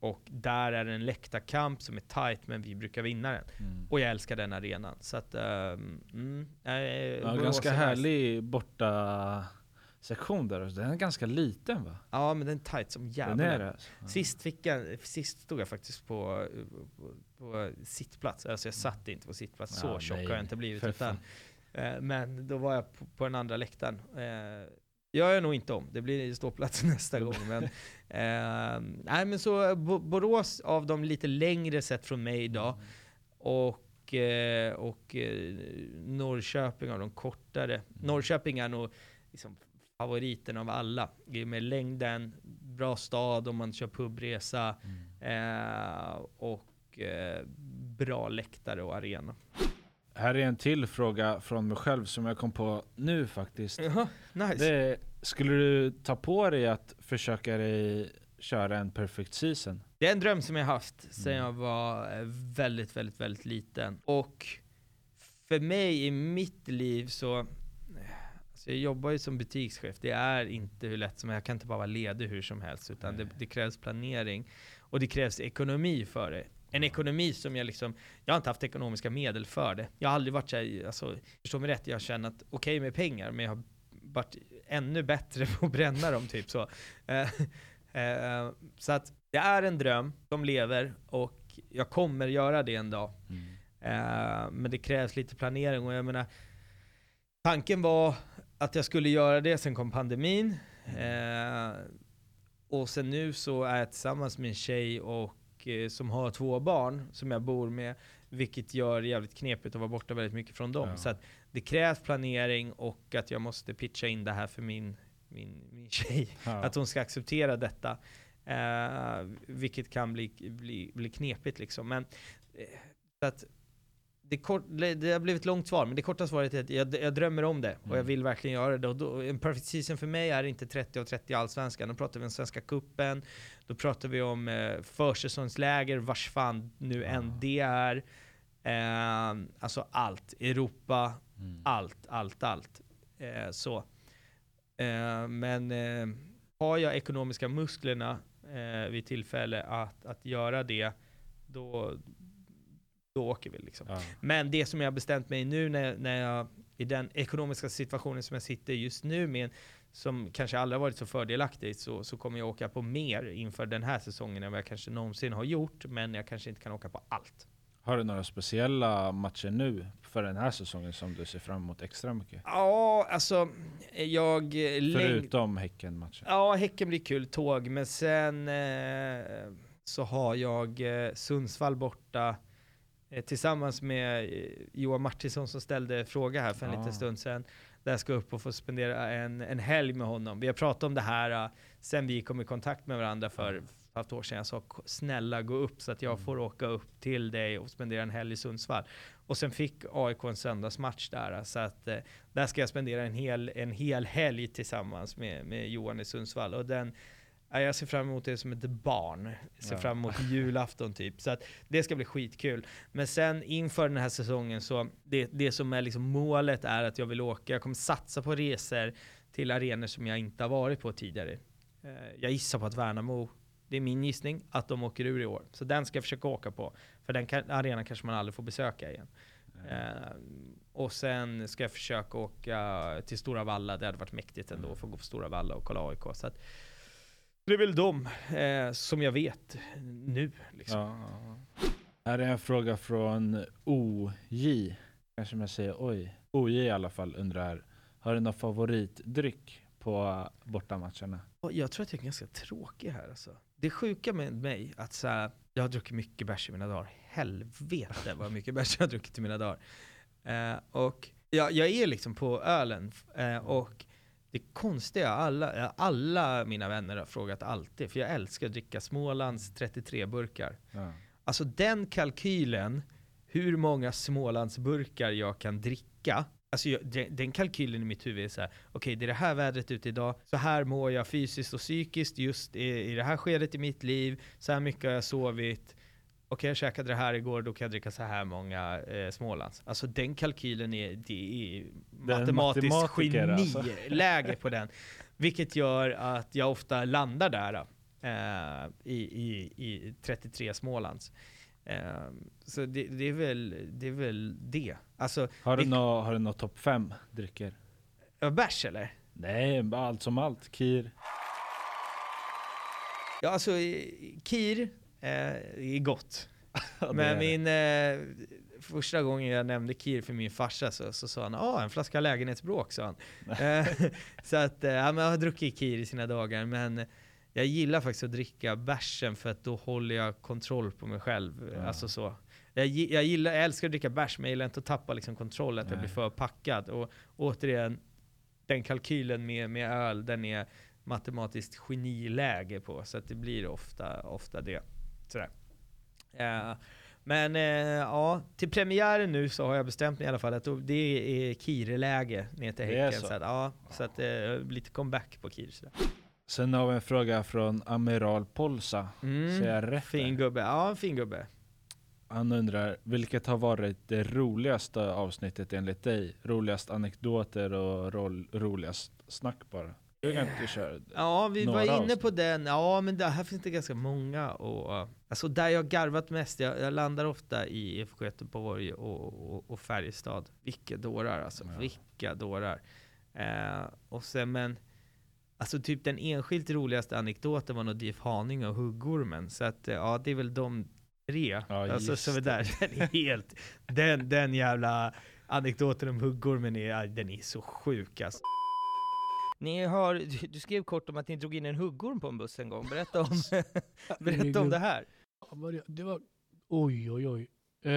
Och där är det en läktarkamp som är tight, men vi brukar vinna den. Mm. Och jag älskar den arenan. Så att, ehm, mm, eh, Ja, ganska härlig borta sektion där. Den är ganska liten va? Ja, men den är tight som jävlar. alltså. Ja. Sist, fick jag, sist stod jag faktiskt på, på, på sittplats. Alltså jag satt inte på sittplats, så Ja, tjock nej, har jag inte blivit. Utan, eh, men då var jag på, på den andra läktaren. Eh, gör jag nog inte om, det blir ståplats nästa gång. Men, eh, nej men så Bo- Borås av de lite längre sett från mig idag. Mm. Och, eh, och eh, Norrköping av de kortare. Mm. Norrköping är nog liksom favoriten av alla. I och Med längden, bra stad om man kör pubresa eh, och eh, bra läktare och arena. Här är en till fråga från mig själv som jag kom på nu faktiskt. Jaha, nice. Det är, skulle du ta på dig att försöka dig köra en perfect season? Det är en dröm som jag haft sedan Mm. jag var eh, väldigt, väldigt, väldigt liten. Och för mig i mitt liv så, alltså jag jobbar ju som butikschef, det är inte hur lätt som Jag kan inte bara vara ledig hur som helst, utan det, det krävs planering. Och det krävs ekonomi för det. En ekonomi som jag liksom, jag har inte haft ekonomiska medel för det. Jag har aldrig varit såhär, alltså, förstå mig rätt, jag har tjänat okej med pengar, men jag har varit ännu bättre på att bränna dem typ så. Eh, eh, så att det är en dröm som lever och jag kommer göra det en dag. Eh, men det krävs lite planering och jag menar, tanken var att jag skulle göra det, sen kom pandemin. Eh, och sen nu så är jag tillsammans med en tjej och, eh, som har två barn som jag bor med, vilket gör det jävligt knepigt att vara borta väldigt mycket från dem. Ja. Så att det krävs planering och att jag måste pitcha in det här för min, min, min tjej. Ja. Att hon ska acceptera detta. Eh, vilket kan bli, bli, bli knepigt liksom. Men, eh, så att det, kort, det har blivit ett långt svar, men det korta svaret är att jag, jag drömmer om det och jag Mm. vill verkligen göra det. Och då, en perfect season för mig är inte 30 av 30 allsvenskan. Då pratar vi om Svenska Kuppen, då pratar vi om eh, försäsongsläger, vars fan nu än Ja. det är. Eh, alltså allt, Europa, Mm. allt, allt, allt. Eh, så. Eh, men eh, har jag ekonomiska musklerna eh, vid tillfälle att, att göra det, då, då åker vi liksom. Ja. Men det som jag har bestämt mig nu när, när jag, i den ekonomiska situationen som jag sitter just nu med, som kanske aldrig har varit så fördelaktig, så, så kommer jag åka på mer inför den här säsongen än vad jag kanske någonsin har gjort, men jag kanske inte kan åka på allt. Har du några speciella matcher nu för den här säsongen som du ser fram emot extra mycket? Ja, alltså, jag... Förutom Häcken-matchen. Ja, Häcken blir kul, tåg, men sen eh, så har jag eh, Sundsvall borta, tillsammans med eh, Johan Martinsson som ställde fråga här för en Ah. liten stund sedan. Där jag ska upp och få spendera en, en helg med honom. Vi har pratat om det här uh, sen vi kom i kontakt med varandra för ett halvt år sedan. Jag sa "K- snälla gå upp så att jag får åka upp till dig och spendera en helg i Sundsvall. Och sen fick AIK en söndagsmatch där. Så att uh, där ska jag spendera en hel, en hel helg tillsammans med, med Johan i Sundsvall. Och den, ja, jag ser fram emot det som ett barn. Jag ser Ja. fram emot julafton typ. Så att det ska bli skitkul. Men sen inför den här säsongen så, det, det som är liksom målet är att jag vill åka, jag kommer satsa på resor till arenor som jag inte har varit på tidigare. Eh, Jag gissar på att Värnamo, det är min gissning, att de åker ur i år. Så den ska jag försöka åka på. För den kan, arenan kanske man aldrig får besöka igen. Eh, och sen ska jag försöka åka till Stora Valla, det hade vatt mäktigt ändå att få gå på Stora Valla och kolla AIK. Så att, det är väl de eh, som jag vet nu. Liksom. Ja. Här är en fråga från OJ. Kanske man säger oj. OJ i alla fall undrar. Har du någon favoritdryck på bortamatcherna? Jag tror att jag är ganska tråkig här alltså. Det sjuka med mig, att så här, jag har druckit mycket bärs i mina dagar. Helvete vad mycket bärs jag har druckit i mina dagar. Eh, och jag, jag är liksom på ölen, eh, och det konstiga, alla, alla mina vänner har frågat alltid, för jag älskar att dricka Smålands 33-burkar. Ja. Alltså den kalkylen, hur många Smålandsburkar jag kan dricka, Alltså jag, den, kalkylen i mitt huvud är så här: okej det är det här vädret ute idag, så här mår jag fysiskt och psykiskt just i, i det här skedet i mitt liv, så här mycket har jag sovit, okej jag käkade det här igår, då kan jag dricka så här många eh, Smålands. Alltså den kalkylen är, det är matematiskt matematiker, alltså. geniläge på den. Vilket gör att jag ofta landar där eh, i, i, i 33 Smålands. Eh, så det, det, är väl, det är väl det. Alltså, Har du vi- nå- topp fem drycker? Ja, bärs eller? Nej, allt som allt. Kir. Ja, alltså Kir eh, är gott. Ja, det är Men det. min, eh, första gången jag nämnde Kir för min farsa så, så sa han ah, en flaska lägenhetsbråk sa han. eh, så att, eh, ja, men jag har druckit Kir i sina dagar men jag gillar faktiskt att dricka bärsen för att då håller jag kontroll på mig själv. Ja. Alltså så. Jag, jag, gillar, jag älskar att dricka bärs men jag gillar inte att tappa liksom kontroll, att jag Nej. blir för packad. Och återigen, den kalkylen med, med öl, den är matematiskt geniläge på. Så att det blir ofta, ofta det. Sådär. Eh, men eh, ja, till premiären nu så har jag bestämt mig i alla fall att det är Kire-läge ner till Häcken. så. Så att, ja, så att eh, lite comeback på Kir. sådär. Sen har vi en fråga från Amiral Polsa. Mm, Säger jag rätt fin gubbe. Ja, en fin gubbe. Han undrar, vilket har varit det roligaste avsnittet enligt dig? Roligast anekdoter och roll, roligast snack bara? Kan inte köra. Ja, vi var inne avsnitt. på den. Ja, men där, här finns det ganska många. Och, alltså där jag garvat mest, jag, jag landar ofta i IFK Göteborg och, och, och Färjestad. Vilka dårar alltså, Ja. vilka dårar. Eh, och sen men, alltså typ den enskilt roligaste anekdoten var nog DIF Haninge och huggormen. Så att eh, ja, det är väl de tre. Ja, alltså så är där, den är helt, den, den jävla anekdoten om huggormen är, den är så sjuk alltså. Ni har, du- skrev kort om att ni drog in en huggorm på en buss en gång. Berätta om, berätta om det här. Det, var... Oj, oj, oj. Eh,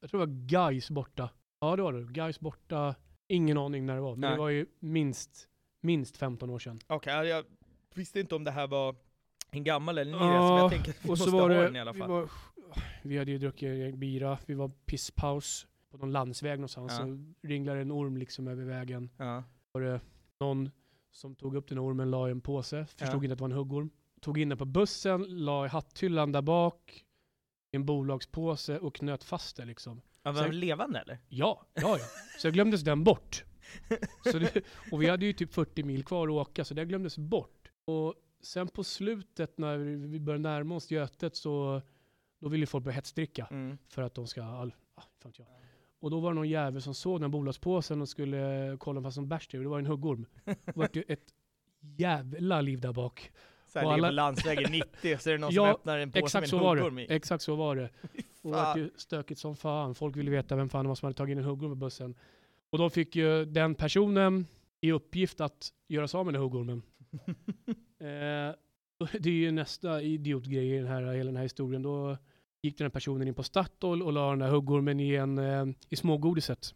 jag tror det var Gais borta. Ja, det var det. Gais borta. Ingen aning när det var, men Nej. det var ju minst, minst 15 år sedan. Okej, jag visste inte om det här var en gammal eller ny Ja, resa, men jag tänker att vi Och så måste var ha det, den i alla vi, fall. var, vi hade ju druckit bira, vi var pisspaus på någon landsväg någonstans, Ja. så ringlade en orm liksom över vägen. Ja. var det någon som tog upp den här ormen, la i en påse, förstod Ja. inte att det var en huggorm. Tog in den på bussen, la i hatthyllan där bak, i en bolagspåse och knöt fast det liksom. Ja, var den levande eller? Ja, ja, ja. Så jag glömdes den bort. Så det, och vi hade ju typ 40 mil kvar att åka, så det glömdes bort. Och sen på slutet när vi började närma oss Götet så då ville folk börja hetsdricka Mm. för att de ska, all, ah, jag. Och då var det någon jävel som såg den bolagspåsen och skulle kolla om det fanns någon bärs. Det var en huggorm. Det var ett jävla liv där bak. Så här Och alla- på landsvägen 90, så är det någon Ja, som öppnar en påse med en huggorm i. Exakt så var det. Och det var ju stökigt som fan. Folk ville veta vem fan det var som hade tagit in en huggorm på bussen. Och då fick ju den personen i uppgift att göra sig av med den här huggormen. eh, det är ju nästa idiotgrej i den här, hela den här historien. Då gick den här personen in på Statoil och la den här huggormen i, en, eh, i smågodiset.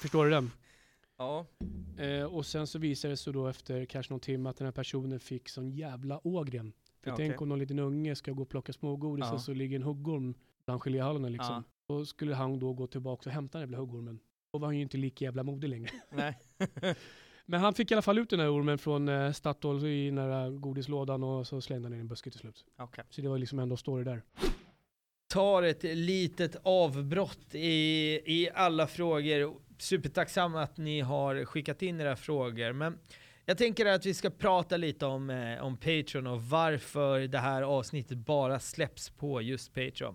Förstår du den? Ja. Eh, och sen så visade det sig då efter kanske någon timme att den här personen fick sån jävla ågren. För Ja, tänk okej. om någon liten unge ska gå och plocka smågodis Ja. och så ligger en huggorm bland geléhalvorna liksom. Då skulle han då gå tillbaka och hämta den jävla huggormen. Då var han ju inte lika jävla modig längre. Nej. Men han fick i alla fall ut den här ormen från eh, Statoil i den här godislådan och så slängde han den i en buske till slut. Okej. Så det var liksom ändå story där tar ett litet avbrott i, i alla frågor. Supertacksam att ni har skickat in era frågor. Men jag tänker att vi ska prata lite om, eh, om Patreon och varför det här avsnittet bara släpps på just Patreon.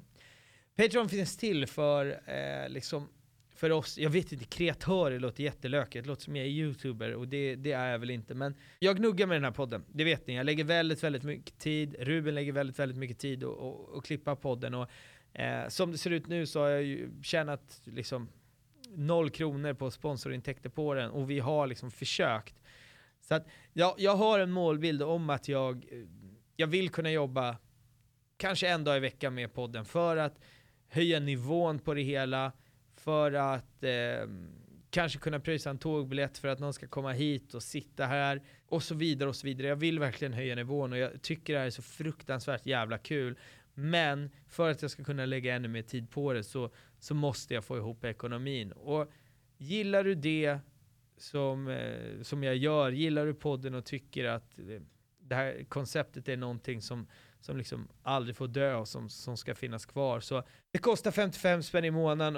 Patreon finns till för, eh, liksom, för oss, jag vet inte, kreatörer låter jättelökigt, det låter som jag är youtuber och det, det är jag väl inte. Men jag gnuggar med den här podden, det vet ni. Jag lägger väldigt, väldigt mycket tid, Ruben lägger väldigt, väldigt mycket tid och, och, och klippa podden. Och, eh, som det ser ut nu så har jag ju tjänat liksom noll kronor på sponsorintäkter på den och vi har liksom försökt. Så att jag, jag har en målbild om att jag, eh, jag vill kunna jobba kanske en dag i veckan med podden för att höja nivån på det hela, för att eh, kanske kunna pröjsa en tågbiljett för att någon ska komma hit och sitta här och så vidare och så vidare. Jag vill verkligen höja nivån och jag tycker det här är så fruktansvärt jävla kul. Men för att jag ska kunna lägga ännu mer tid på det så, så måste jag få ihop ekonomin. Och gillar du det som, eh, som jag gör, gillar du podden och tycker att eh, det här konceptet är någonting som, som liksom aldrig får dö och som, som ska finnas kvar. Så det kostar 55 spänn i månaden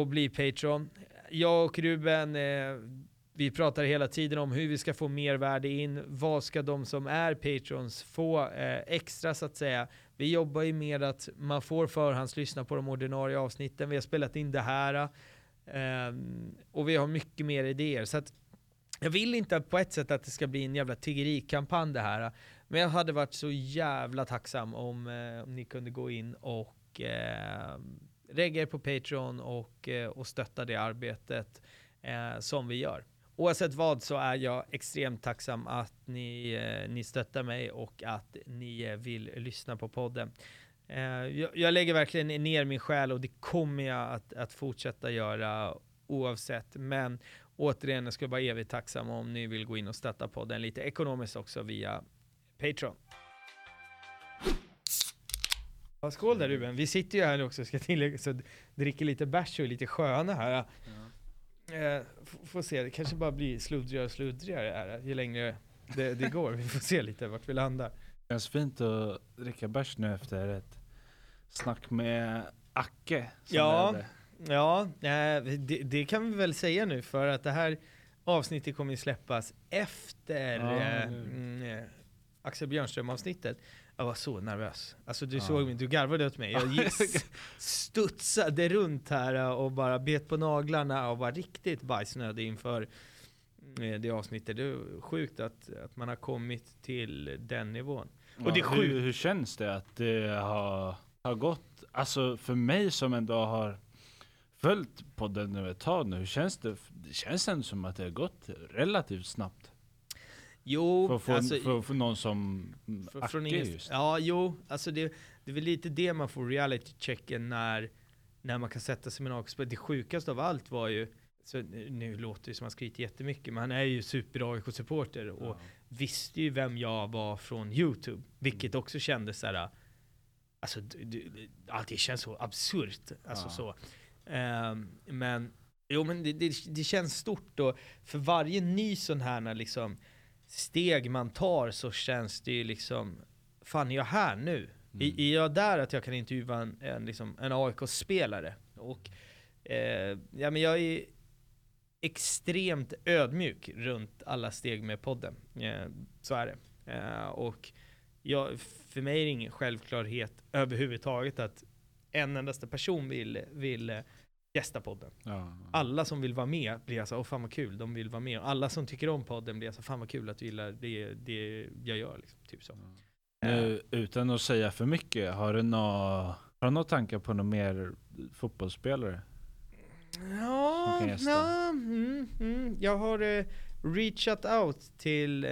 att bli Patreon. Jag och Ruben, eh, vi pratar hela tiden om hur vi ska få mer värde in. Vad ska de som är Patrons få eh, extra så att säga? Vi jobbar ju med att man får förhandslyssna på de ordinarie avsnitten. Vi har spelat in det här. eh, och vi har mycket mer idéer. Så att jag vill inte på ett sätt att det ska bli en jävla tiggerikampanj det här. Men jag hade varit så jävla tacksam om, eh, om ni kunde gå in och eh, regga er på Patreon och, eh, och stötta det arbetet eh, som vi gör. Oavsett vad så är jag extremt tacksam att ni, eh, ni stöttar mig och att ni eh, vill lyssna på podden. Eh, jag, jag lägger verkligen ner min själ och det kommer jag att, att fortsätta göra oavsett. Men återigen, jag skulle vara evigt tacksam om ni vill gå in och stötta podden lite ekonomiskt också via Patreon. Ja, skål där Ruben, vi sitter ju här nu också ska tillägga så dricker lite bärs och är lite sköna här. Eh, f- får se, det kanske bara blir sluddrigare och sluddrigare här, ju längre det, det går. Vi får se lite vart vi landar. Det känns fint att dricka bärs nu efter ett snack med Acke. Ja. Ja, eh, det, det kan vi väl säga nu för att det här avsnittet kommer släppas efter Ja, eh, eh, Axel Björnström avsnittet. Jag var så nervös. Alltså du Ja. såg mig, du garvade åt mig. Jag studsade runt här eh, och bara bet på naglarna och var riktigt bajsnödig inför eh, det avsnittet. Det är sjukt att, att man har kommit till den nivån. Och det är Ja, sjukt. hur, hur känns det att det har, har gått, alltså för mig som ändå har följt podden nu ett tag nu, hur känns det? Det känns ändå som att det har gått relativt snabbt. Jo, För, för, alltså, för, för någon som För, Acke från ingenstans. just. Ja, jo, alltså det, det är väl lite det man får reality checken när, när man kan sätta sig med en. Det sjukaste av allt var ju, så nu- låter det som att man skryter jättemycket, men han är ju super AIK-supporter och Ja. visste ju vem jag var från YouTube, vilket också kändes så här. Alltså, allt det känns så absurt. Alltså Ja. så. Ehm, men, jo men det, det, det känns stort och för varje ny sån här liksom steg man tar så känns det ju liksom, fan är jag här nu? Mm. Är, jag där att jag kan intervjua en, en, liksom, en AIK-spelare? Och eh, ja, men jag är extremt ödmjuk runt alla steg med podden. Eh, så är det. Eh, och jag, för mig är det ingen självklarhet överhuvudtaget att en endaste person vill, vill eh, gästa podden. Ja. Alla som vill vara med blir alltså, åh fan vad kul, de vill vara med. Och alla som tycker om podden blir alltså, fan vad kul att du gillar det, det jag gör. Liksom, typ så. Nu, utan att säga för mycket, har du några har du några tankar på några mer fotbollsspelare? Ja, ja mm, mm. jag har eh, reachat out till, eh,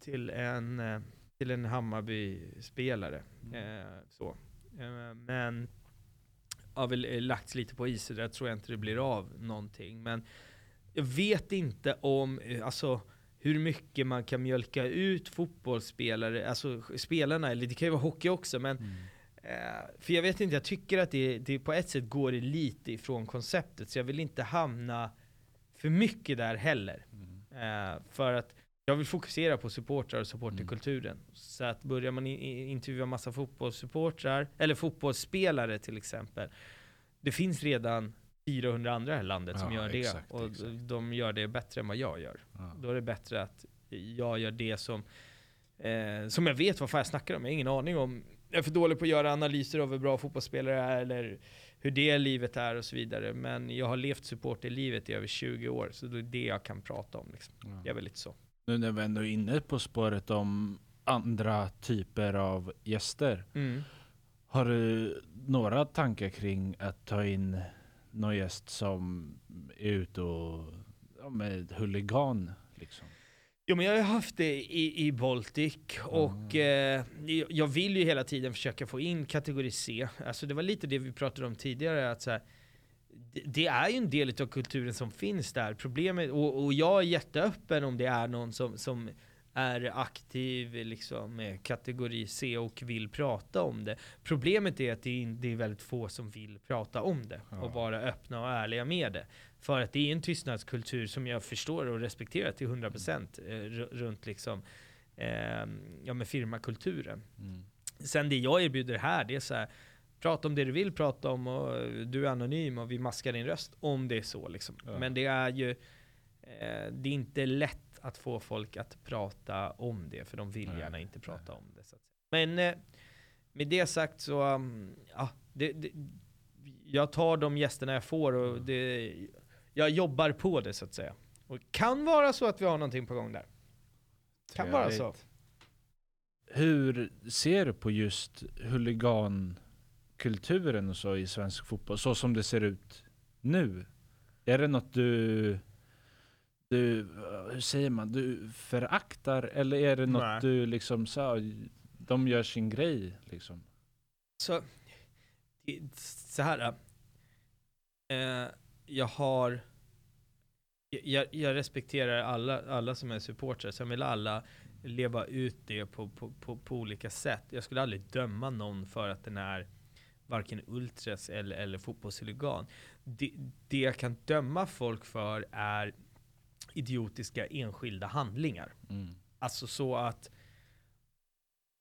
till en, eh, till en Hammarby-spelare. Mm. Eh, så. Eh, men har väl eh, lagts lite på is, så där tror jag inte det blir av någonting. Men jag vet inte om, eh, alltså hur mycket man kan mjölka ut fotbollsspelare, alltså spelarna, eller det kan ju vara hockey också, men Mm. Eh, för jag vet inte, jag tycker att det, det på ett sätt går det lite ifrån konceptet, så jag vill inte hamna för mycket där heller. Mm. Eh, för att jag vill fokusera på supportrar och supporterkulturen. Så att börjar man intervjua massa fotbollssupportrar, eller fotbollsspelare till exempel, det finns redan 400 andra i det här landet som Ja, gör det, exakt, och exakt. de gör det bättre än vad jag gör. Ja. Då är det bättre att jag gör det som, eh, som jag vet vad fan jag snackar om. Jag har ingen aning om, jag är för dålig på att göra analyser av hur bra fotbollsspelare är eller hur det livet är och så vidare. Men jag har levt supporterlivet i över 20 år, så det är det jag kan prata om. Liksom. Ja. Jag är väl lite så. Nu när vi ändå är inne på spåret om andra typer av gäster. Har du några tankar kring att ta in någon gäst som är ute och ja, med huligan? Liksom? Jo men jag har haft det i, i Baltic och eh, jag vill ju hela tiden försöka få in kategori C. Alltså det var lite det vi pratade om tidigare, att så här, det, är ju en del av kulturen som finns där. Problemet, och, och jag är jätteöppen om det är någon som, som är aktiv liksom, med kategori C och vill prata om det. Problemet är att det är, det är väldigt få som vill prata om det Ja. och vara öppna och ärliga med det. För att det är en tystnadskultur som jag förstår och respekterar till 100% eh, ru- runt liksom, eh, ja, med firmakulturen. Mm. Sen det jag erbjuder här, det är så här, prata om det du vill prata om och du är anonym och vi maskar din röst om det är så liksom. Ja. Men det är ju, eh, det är inte lätt att få folk att prata om det, för de vill Nej, gärna inte prata nej. om det. Så. Men eh, med det sagt så, um, ja, det, det, jag tar de gästerna jag får och Mm. det, jag jobbar på det så att säga. Och kan vara så att vi har någonting på gång där. Kan vara så. Hur ser du på just huligankulturen och så i svensk fotboll, så som det ser ut nu? Är det något du, du hur säger man, du föraktar eller är det något Nej. du liksom så, de gör sin grej liksom? Så, så här. Eh, jag har, jag, jag respekterar alla, alla som är supportrar, sen vill alla leva ut det på, på, på, på olika sätt. Jag skulle aldrig döma någon för att den är varken ultras eller, eller fotbollshuligan. Det, det jag kan döma folk för är idiotiska enskilda handlingar. Mm. Alltså så att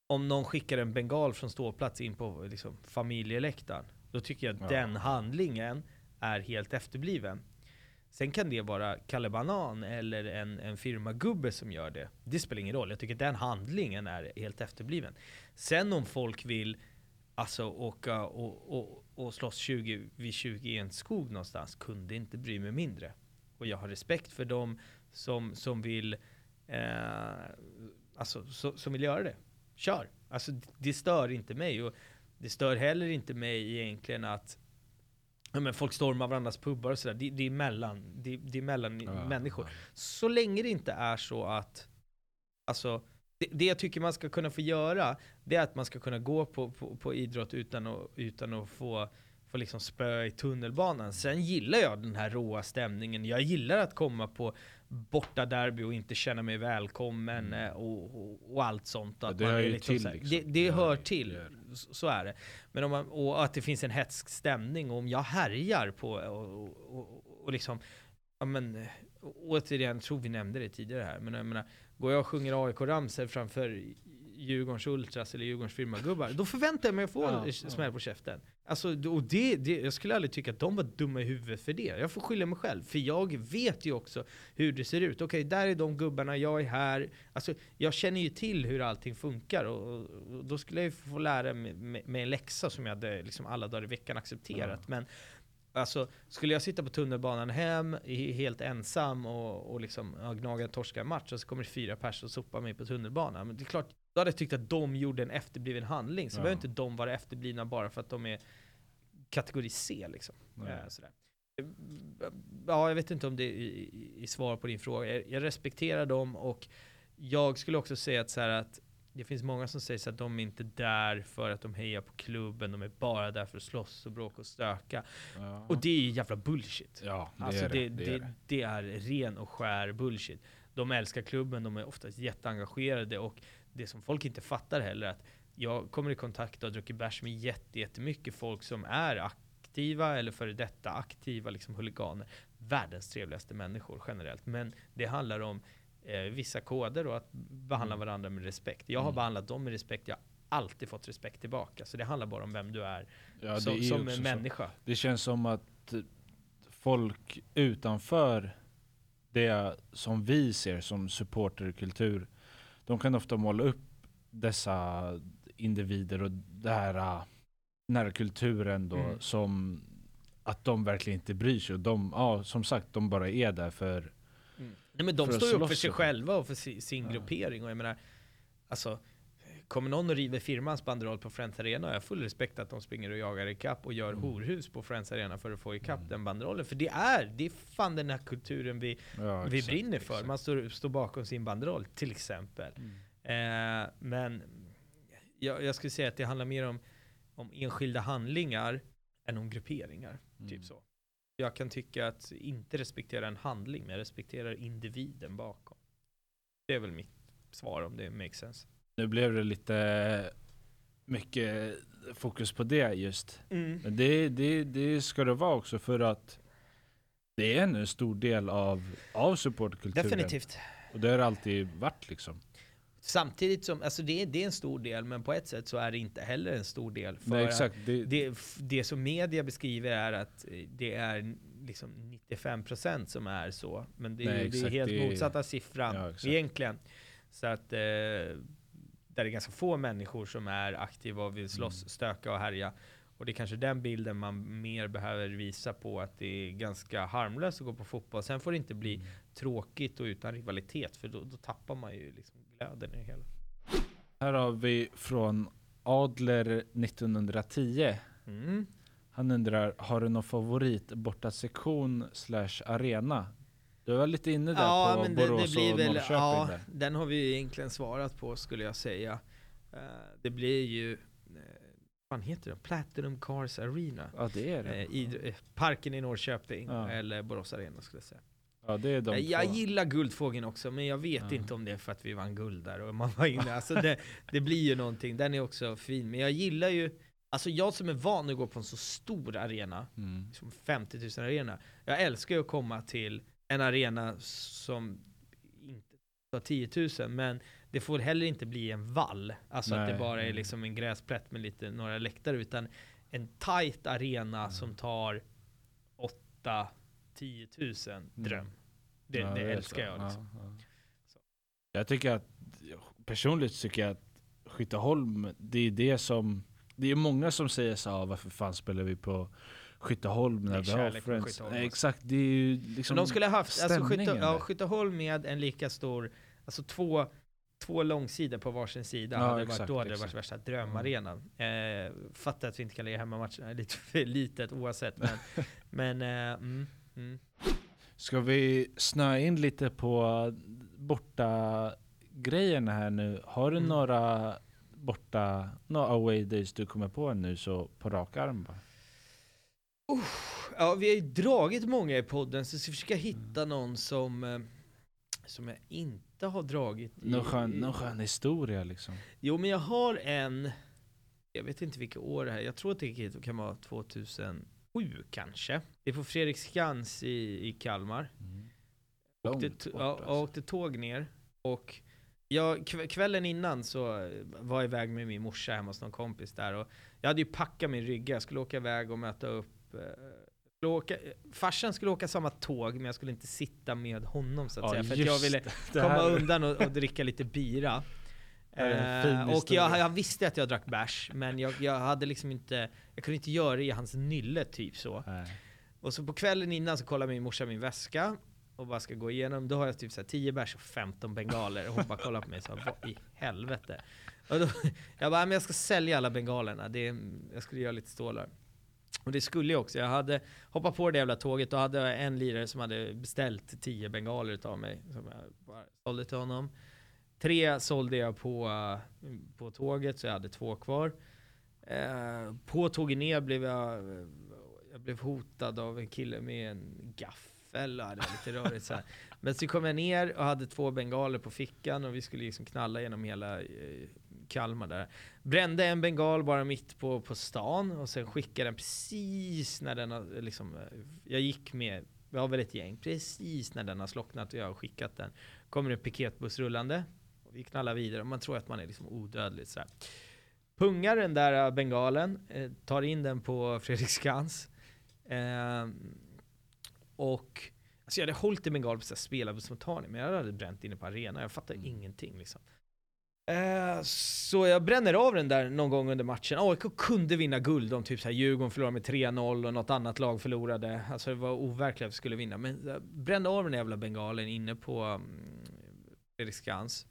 om någon skickar en bengal från ståplats in på liksom, familjeläktaren, då tycker jag att Ja. den handlingen är helt efterbliven. Sen kan det vara Kalle Banan eller en, en firmagubbe som gör det. Det spelar ingen roll, jag tycker den handlingen är helt efterbliven. Sen om folk vill alltså åka och, och, och slåss 20 vid 20 i en skog någonstans, kunde inte bry mig mindre. Och jag har respekt för dem som, som vill eh, alltså, så, som vill göra det. Kör! Alltså det stör inte mig. Och det stör heller inte mig egentligen att ja, men folk stormar varandras pubbar och sådär. Det, det är mellan, det, det är mellan Ja, människor. ja. Så länge det inte är så att, alltså, det, det jag tycker man ska kunna få göra, det är att man ska kunna gå på, på, på idrott utan att, utan att få, få liksom spö i tunnelbanan. Sen gillar jag den här råa stämningen. Jag gillar att komma på borta derby och inte känna mig välkommen Mm. eh, och, och, och allt sånt. Ja, Att det man hör ju liksom till, här- liksom. Det, det Det hör till, det så, så är det. Men om man, och att det finns en hetsk stämning, och om jag härjar på och, och, liksom, ja men, återigen, tror vi nämnde det tidigare här, men jag menar, går jag och sjunger AIK-ramsor framför Djurgårdens Ultras eller Djurgårdens firmagubbar, då förväntar jag mig att få Ja, en smäll på käften. Alltså, och det, det, jag skulle aldrig tycka att de var dumma i huvudet för det. Jag får skylla mig själv, för jag vet ju också hur det ser ut. Okej, där är de gubbarna, jag är här. Alltså, jag känner ju till hur allting funkar och, och, då skulle jag ju få lära mig med, med en läxa som jag hade liksom alla dagar i veckan accepterat. Ja. Men Alltså, skulle jag sitta på tunnelbanan hem, helt ensam och, och liksom gnaga en torskarmatch och så kommer det fyra personer och sopar mig på tunnelbanan. Men det är klart, då hade jag tyckt att de gjorde en efterbliven handling. Så Ja. behöver inte de vara efterblivna bara för att de är kategori C liksom. Eh, sådär. Ja, jag vet inte om det är i, svar på din fråga. Jag, jag respekterar dem och jag skulle också säga att, så här att det finns många som säger att de är inte där för att de hejar på klubben, de är bara där för att slåss och bråka och stöka. Ja. Och det är ju jävla bullshit. ja, det Alltså är det, det. det, det, det, är det. är ren och skär bullshit. De älskar klubben, de är oftast jätteengagerade och det som folk inte fattar heller att jag kommer i kontakt och har druckit bärs med jätte- jättemycket folk som är aktiva eller före detta aktiva liksom huliganer. Världens trevligaste människor generellt. Men det handlar om eh, vissa koder och att behandla Mm. varandra med respekt. Jag har Mm. behandlat dem med respekt, jag har alltid fått respekt tillbaka. Så det handlar bara om vem du är Ja, som, är som en så. människa. Det känns som att folk utanför det som vi ser som supporterkultur, de kan ofta måla upp dessa individer och det här, äh, den här kulturen då Mm. som att de verkligen inte bryr sig. Och de, ja, som sagt, de bara är där för Nej men de För står ju upp för sig och- själva och för si- sin Ja. gruppering och jag menar, alltså Kommer någon och river firmans banderoll på Friends Arena har jag full respekt att de springer och jagar ikapp och gör Mm. horhus på Friends Arena för att få ikapp Mm. den banderollen. För det är, det är fan den här kulturen vi, ja, vi exakt, brinner för. exakt. Man står, står bakom sin banderoll till exempel. Mm. Eh, men jag, jag skulle säga att det handlar mer om, om enskilda handlingar än om grupperingar. Mm. Typ så. Jag kan tycka att inte respektera en handling, men jag respekterar individen bakom. Det är väl mitt svar om det makes sense. Nu blev det lite mycket fokus på det just. Men det, det, det ska det vara också för att det är en stor del av, av supportkulturen. Definitivt. Och det har det alltid varit liksom. Samtidigt som, alltså det, är- det är en stor del, men på ett sätt så är det inte heller en stor del. För Nej exakt. Det, Det, det som media beskriver är att det är liksom 95% som är så. Men det, är- Nej, det är helt motsatta siffran Ja, egentligen. Så att eh, där det är ganska få människor som är aktiva och vill slåss, Mm. stöka och härja. Och det är kanske den bilden man mer behöver visa på att det är ganska harmlöst att gå på fotboll. Sen får det inte bli Mm. tråkigt och utan rivalitet för då, då tappar man ju liksom glöden i det hela. Här har vi från Adler 1910. Mm. Han undrar, har du någon favorit bortasektion slash arena? Du var lite inne där på Borås och Norrköping ja, där. den har vi ju egentligen svarat på skulle jag säga. Eh, det blir ju, vad heter det? Platinum Cars Arena. Ja det är det. Eh, i, eh, parken i Norrköping, Ja. eller Borås Arena skulle jag säga. Ja det är de Eh, jag två. gillar Guldfågeln också, men jag vet Ja. inte om det är för att vi vann guld där och man var inne. Alltså det, det blir ju någonting, den är också fin. Men jag gillar ju, alltså jag som är van att gå på en så stor arena, Mm. liksom 50 000 arena. Jag älskar ju att komma till en arena som inte tar 10 000, men det får heller inte bli en vall. Alltså att Nej, det bara är liksom en gräsplätt med lite några läktare, utan en tight arena som tar 8 10 000 dröm. Det, Ja, det är älskar jag liksom. Ja, ja. Jag tycker att, personligt tycker jag att Skytteholm, det är det som, det är många som säger så här, varför fan spelar vi på Skytteholm är när vi har Friends? Nej, alltså. exakt, det är ju liksom de skulle ha haft, alltså Skytte, ja. Skytteholm med en lika stor, alltså två, två långsidor på varsin sida Ja, hade varit, exakt, då hade det varit värsta drömarenan. Eh, fattar att vi inte kan lägga hemmamatcherna, lite för litet oavsett. Men, men eh, mm, mm. Ska vi snöa in lite på borta grejerna här nu? Har du Mm. några borta, några away days du kommer på nu så på rak arm bara? Ja, vi har ju dragit många i podden, så jag ska försöka hitta någon som, eh, som jag inte har dragit i. Någon skön, någon skön historia liksom? Jo, men jag har en, jag vet inte vilket år det här är, jag tror att det kan vara 2007 kanske. Det är på Fredriksskans i, i Kalmar. Åkte, Långt t- bort, alltså. jag åkte tåg ner och jag, kv- kvällen innan så var jag iväg med min morsa hemma hos någon kompis där och jag hade ju packat min rygga, jag skulle åka iväg och möta upp åka, farsan skulle åka samma tåg men jag skulle inte sitta med honom så att Ja, säga för att jag ville komma här- undan och, och dricka lite bira. Eh, och jag, jag visste att jag drack bärs men jag, jag hade liksom inte, jag kunde inte göra det i hans nylle typ så. Nej. Och så på kvällen innan så kollar min morsa min väska och bara ska gå igenom. Då har jag typ så här 10 bärs och 15 bengaler. Och hon bara kollar på mig och sa vad i helvete. Och då, jag bara, men jag ska sälja alla bengalerna. Det, jag skulle göra lite stålar. Och det skulle jag också. Jag hade hoppat på det jävla tåget och hade en lirare som hade beställt tio bengaler utav mig. Som jag bara sålde till honom. tre sålde jag på, eh, på tåget, så jag hade två kvar. Eh, på tåget ner blev jag, jag blev hotad av en kille med en gaffel. Och hade lite rörigt så här. Men så kom jag ner och hade två bengaler på fickan och vi skulle liksom knalla genom hela eh, Kalmar där. Brände en bengal bara mitt på, på stan och sen skickade den precis när den har liksom, eh, jag gick med, vi har väl ett gäng, precis när den har slocknat och jag har skickat den. Kommer en piketbuss rullande och vi knallar vidare och man tror att man är liksom odödlig så här. Pungar den där bengalen, eh, tar in den på Fredriksskans. Eh, och alltså jag hade hållit i bengal på spelarbussmottagning, men jag hade bränt inne på arenan. Jag fattar Mm. ingenting liksom. Eh, så jag bränner av den där någon gång under matchen. AIK kunde vinna guld om typ så här Djurgården förlorade med 3-0 och något annat lag förlorade. Alltså det var overkligt att vi skulle vinna. Men jag brände av den där jävla bengalen inne på mm, um, Fredriksskans.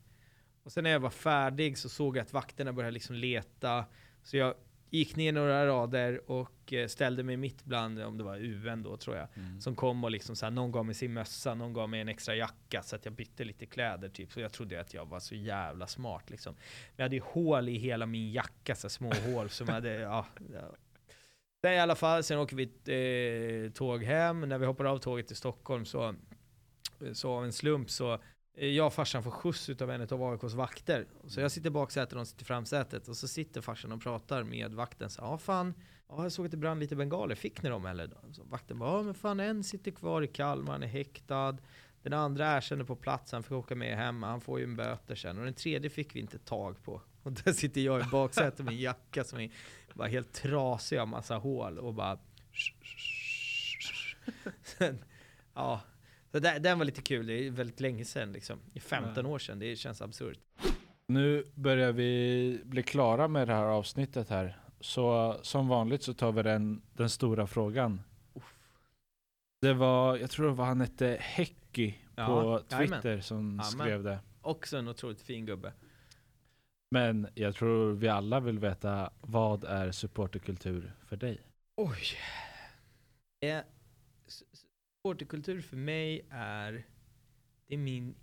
Och sen när jag var färdig så såg jag att vakterna började liksom leta. Så jag gick ner några rader och eh, ställde mig mitt bland, om det var UN då tror jag. Mm. Som kom och liksom så här, någon gav mig sin mössa, någon gav mig en extra jacka så att jag bytte lite kläder typ. Så jag trodde att jag var så jävla smart liksom. Men jag hade ju hål i hela min jacka, så små hål som hade, ja. ja. Sen i alla fall, sen åker vi eh, tåg hem. När vi hoppar av tåget till Stockholm så, så av en slump så eh, jag och farsan får skjuts av en av AIKs vakter. Så jag sitter i baksätet och de sitter i framsätet. Och så sitter farsan och pratar med vakten. Så, ja fan, ja, jag såg att det brann lite bengaler. Fick ni dem eller? Så vakten bara, ja men fan en sitter kvar i Kalmar, han är häktad. Den andra erkänner på plats, han fick åka med hem, han får ju en böter sen. Och den tredje fick vi inte tag på. Och där sitter jag i baksätet med en jacka som är bara helt trasig av massa hål och bara... Sen, ja, så där, den var lite kul. Det är väldigt länge sedan liksom. Är 15 år sedan, det känns absurt. Nu börjar vi bli klara med det här avsnittet här. Så som vanligt så tar vi den, den stora frågan. Det var, jag tror det var han hette Häcki Ja, på. Twitter som Jajamän. skrev det. Också en otroligt fin gubbe. Men jag tror vi alla vill veta vad är supporterkultur för dig? Oj. Eh, Supporterkultur för mig är, det är min,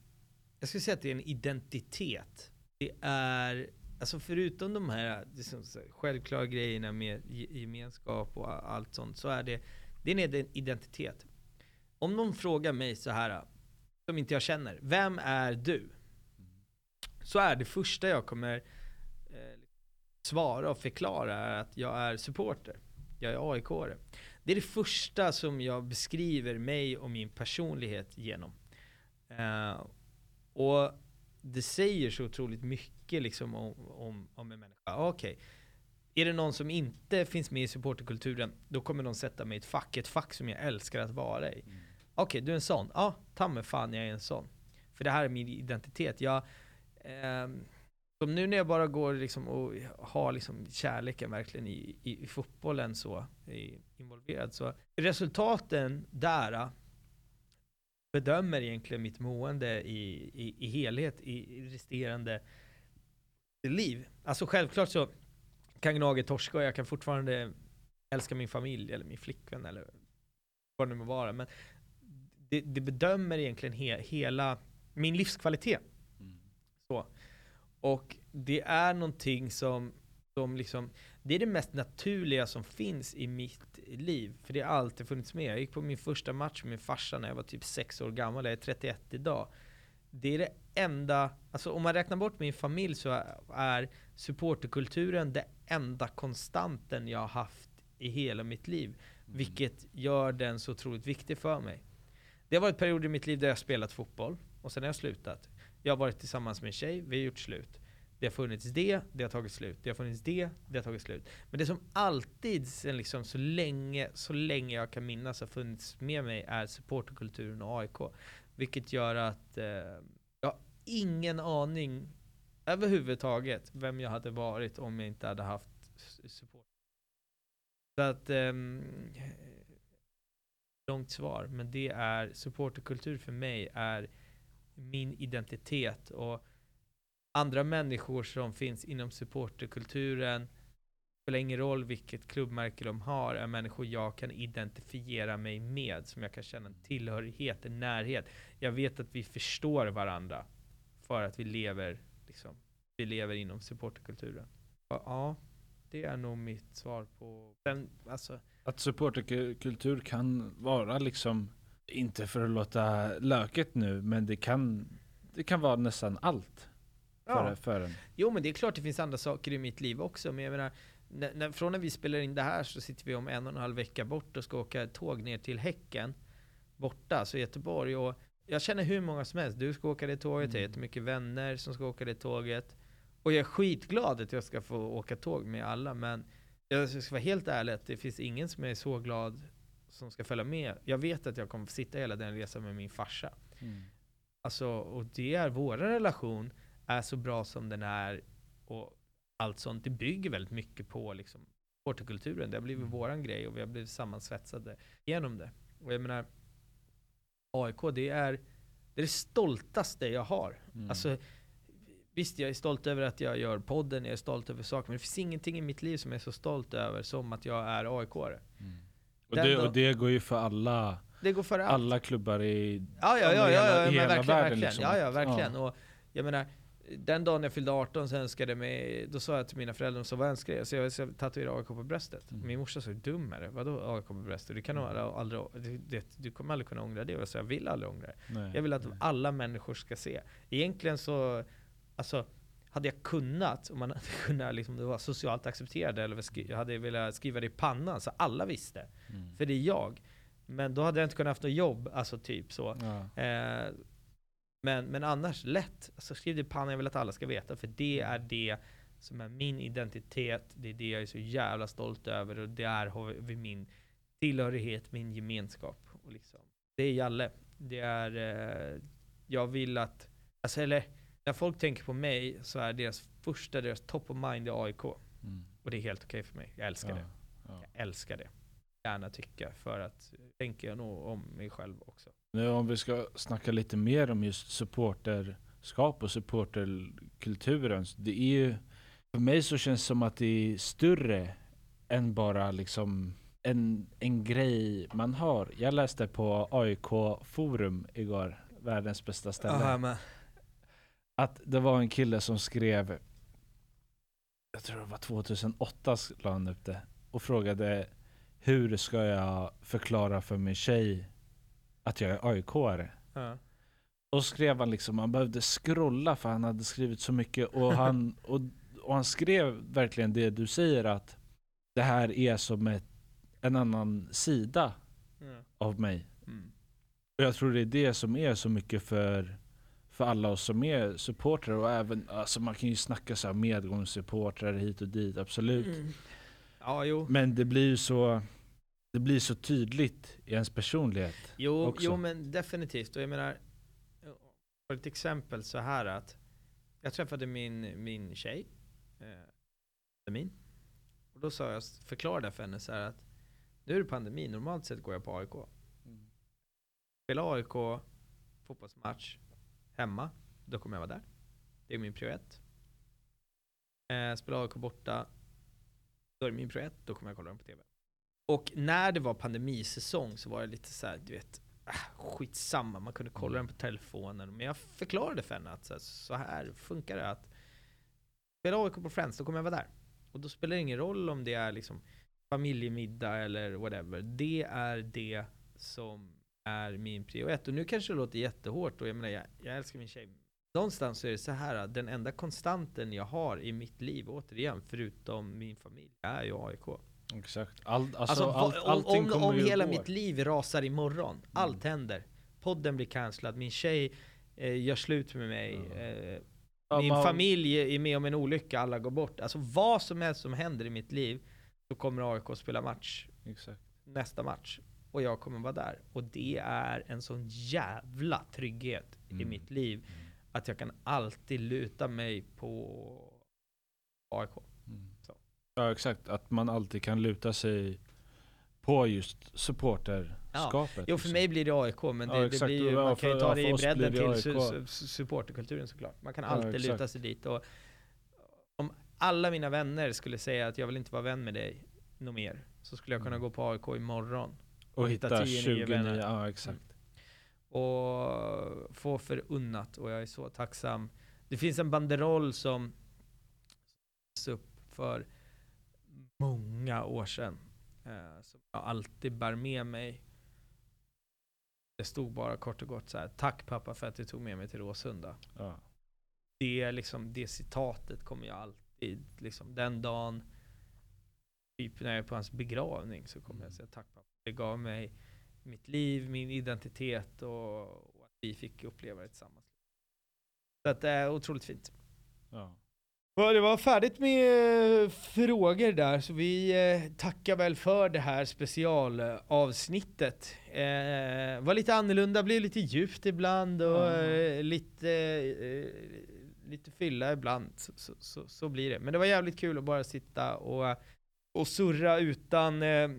jag skulle säga att det är en identitet. Det är, alltså förutom de här liksom, självklara grejerna med gemenskap och allt sånt, så är det, det är en identitet. Om någon frågar mig så här, som inte jag känner, vem är du? Så är det första jag kommer eh, svara och förklara är att jag är supporter. Jag är aik -are. Det är det första som jag beskriver mig och min personlighet genom. Eh, och det säger så otroligt mycket liksom om, om, om en människa. Okej, är det någon som inte finns med i supporterkulturen, då kommer de sätta mig i ett fack, ett fack som jag älskar att vara i. Okej, du är en sån. Ja, ta mig fan jag är en sån. För det här är min identitet. Jag, ehm, som nu när jag bara går liksom och har liksom kärleken verkligen i, i, i fotbollen så i, involverad så resultaten där äh, bedömer egentligen mitt mående i, i, i helhet i, i resterande liv. Alltså självklart så kan Gnaget torska och jag kan fortfarande älska min familj eller min flickvän eller vad det nu må vara. Men det, det bedömer egentligen he, hela min livskvalitet. Och det är någonting som, som liksom, det är det mest naturliga som finns i mitt liv. För det har alltid funnits med. Jag gick på min första match med min farsa när jag var typ 6 år gammal, jag är 31 idag. Det är det enda, alltså om man räknar bort min familj så är supporterkulturen det enda konstanten jag har haft i hela mitt liv. Vilket gör den så otroligt viktig för mig. Det har varit perioder i mitt liv där jag har spelat fotboll och sen har jag slutat. Jag har varit tillsammans med en tjej, vi har gjort slut. Det har funnits det, det har tagit slut. Det har funnits det, det har tagit slut. Men det som alltid, sen liksom, så, länge, så länge jag kan minnas har funnits med mig är supporterkulturen och AIK. Vilket gör att eh, jag har ingen aning överhuvudtaget vem jag hade varit om jag inte hade haft support. Så att, eh, långt svar, men det är supporterkultur för mig är min identitet och andra människor som finns inom supporterkulturen spelar ingen roll vilket klubbmärke de har, är människor jag kan identifiera mig med, som jag kan känna en tillhörighet, en närhet. Jag vet att vi förstår varandra. för att vi lever, liksom, vi lever inom supporterkulturen. Ja, det är nog mitt svar på den, alltså, Att supporterkultur kan vara liksom, inte för att låta löket nu, men det kan, det kan vara nästan allt för, ja. för en. Jo men det är klart det finns andra saker i mitt liv också, men jag menar, när, när, från när vi spelar in det här så sitter vi om en och en halv vecka bort och ska åka tåg ner till Häcken, borta, så Göteborg, och jag känner hur många som helst, du ska åka det tåget, jag har Mm. jättemycket vänner som ska åka det tåget, och jag är skitglad att jag ska få åka tåg med alla, men jag ska vara helt ärlig, det finns ingen som är så glad som ska följa med. Jag vet att jag kommer sitta hela den resan med min farsa. Alltså, och det är, vår relation är så bra som den är och allt sånt, det bygger väldigt mycket på liksom supporterkulturen. Det har blivit Mm. våran grej och vi har blivit sammansvetsade genom det. Och jag menar, AIK, det är det, är det stoltaste jag har. Mm. Alltså, visst, jag är stolt över att jag gör podden, jag är stolt över saker, men det finns ingenting i mitt liv som jag är så stolt över som att jag är AIK-are. Mm. Och, det, och det går ju för alla, Det går före allt. alla klubbar i Ja, ja, ja, ja, hela- ja, men hela verkligen, världen verkligen. liksom. Ja, ja, verkligen. Ja. Och jag menar, den dagen jag fyllde 18 så önskade mig, då sa jag till mina föräldrar, så vad önskar jag? Så jag, så jag tatuerade AIK på bröstet. Mm. Min morsa sa, dum är det? Vadå AIK på bröstet? Du, kan aldrig, aldrig, du, det, du kommer aldrig kunna ångra det. Och jag sa, jag vill aldrig ångra det. Nej, Jag vill att nej. alla människor ska se. Egentligen så, alltså, hade jag kunnat, om man hade kunnat liksom, det var socialt accepterade, eller skri, jag hade velat skriva det i pannan så alla visste. Mm. För det är jag. Men då hade jag inte kunnat haft något jobb, alltså typ så. Ja. Eh, men, men annars, lätt. Alltså, skriv det i pannan, jag vill att alla ska veta. För det är det som är min identitet. Det är det jag är så jävla stolt över. Och där har vi min tillhörighet, min gemenskap. Och liksom, det är Jalle. Det är, eh, jag vill att, alltså eller, när folk tänker på mig så är deras första, deras top of mind är AIK. Mm. Och det är helt okej för mig. Jag älskar Ja. det. Ja. Jag älskar det. Gärna tycka, för att tänker jag nog om mig själv också. Nu om vi ska snacka lite mer om just supporterskap och supporterkulturen. Det är ju, för mig så känns det som att det är större än bara liksom en, en grej man har. Jag läste på AIK forum igår, världens bästa ställe. men. Att det var en kille som skrev, jag tror det var 2008 la han upp det, och frågade hur ska jag förklara för min tjej att jag är AIK-are? Ja. Och skrev han liksom, han behövde scrolla för han hade skrivit så mycket och han, och, och han skrev verkligen det du säger att det här är som ett, en annan sida Ja. av mig. Mm. Och jag tror det är det som är så mycket för, för alla oss som är supportrar och även, alltså man kan ju snacka så här medgångssupportrar hit och dit, absolut. Mm. Ja, jo. Men det blir ju så, det blir så tydligt i ens personlighet. Jo, också. jo, men definitivt. Och jag menar, för ett exempel så här att jag träffade min, min tjej, eh, min. Och då sa jag, förklarade för henne så här att nu är det pandemi, normalt sett går jag på AIK. Spelar AIK fotbollsmatch hemma, då kommer jag vara där. Det är min prio ett. Eh, spelar AIK borta, då är det min prio ett, då kommer jag kolla dem på TV. Och när det var pandemisäsong så var det lite så här, du vet, ah, skitsamma, man kunde kolla den på telefonen. Men jag förklarade för henne att så här, så här funkar det att spela AIK på Friends, då kommer jag vara där. Och då spelar det ingen roll om det är liksom familjemiddag eller whatever. Det är det som är min prio ett. Och nu kanske det låter jättehårt och jag menar, jag, jag älskar min tjej. Någonstans så är det så här att den enda konstanten jag har i mitt liv, återigen, förutom min familj, är ju AIK. Exakt. All, alltså, Alltså, allting om, om, om hela mitt liv rasar imorgon, allt händer. Podden blir cancellad, min tjej eh, gör slut med mig, Ja. eh, Ja, min man- familj är med om en olycka, alla går bort. Alltså vad som helst som händer i mitt liv, så kommer AIK spela match Exakt. nästa match. Och jag kommer vara där. Och det är en sån jävla trygghet i Mm. mitt liv, att jag kan alltid luta mig på AIK. Mm. Så. Ja exakt, att man alltid kan luta sig på just supporterskapet. Jo, för liksom. mig blir det AIK, men Ja, det, det exakt. blir ju, Ja, man kan ju ta ja, det i bredden det till su supporterkulturen såklart. Man kan Ja, alltid exakt. luta sig dit. Och om alla mina vänner skulle säga att jag vill inte vara vän med dig något mer, så skulle jag kunna Mm. gå på AIK imorgon. Och hitta hitta 10 nya 20 nya, vänner. ja exakt. och få förunnat och jag är så tacksam. Det finns en banderoll som upp för många år sedan eh, som jag alltid bär med mig. Det stod bara kort och gott så här. Tack pappa för att du tog med mig till Råsunda. Ja. Det, liksom, det citatet kommer jag alltid, liksom, den dagen, typ när jag är på hans begravning så kommer jag säga tack pappa. Det gav mig mitt liv, min identitet och, och att vi fick uppleva det tillsammans. Så att det är otroligt fint. Ja. Det var färdigt med eh, frågor där, så vi eh, tackar väl för det här specialavsnittet. Eh, var lite annorlunda, blev lite djupt ibland och eh, lite, eh, lite fylla ibland. Så, så, så, så blir det. Men det var jävligt kul att bara sitta och, och surra utan eh,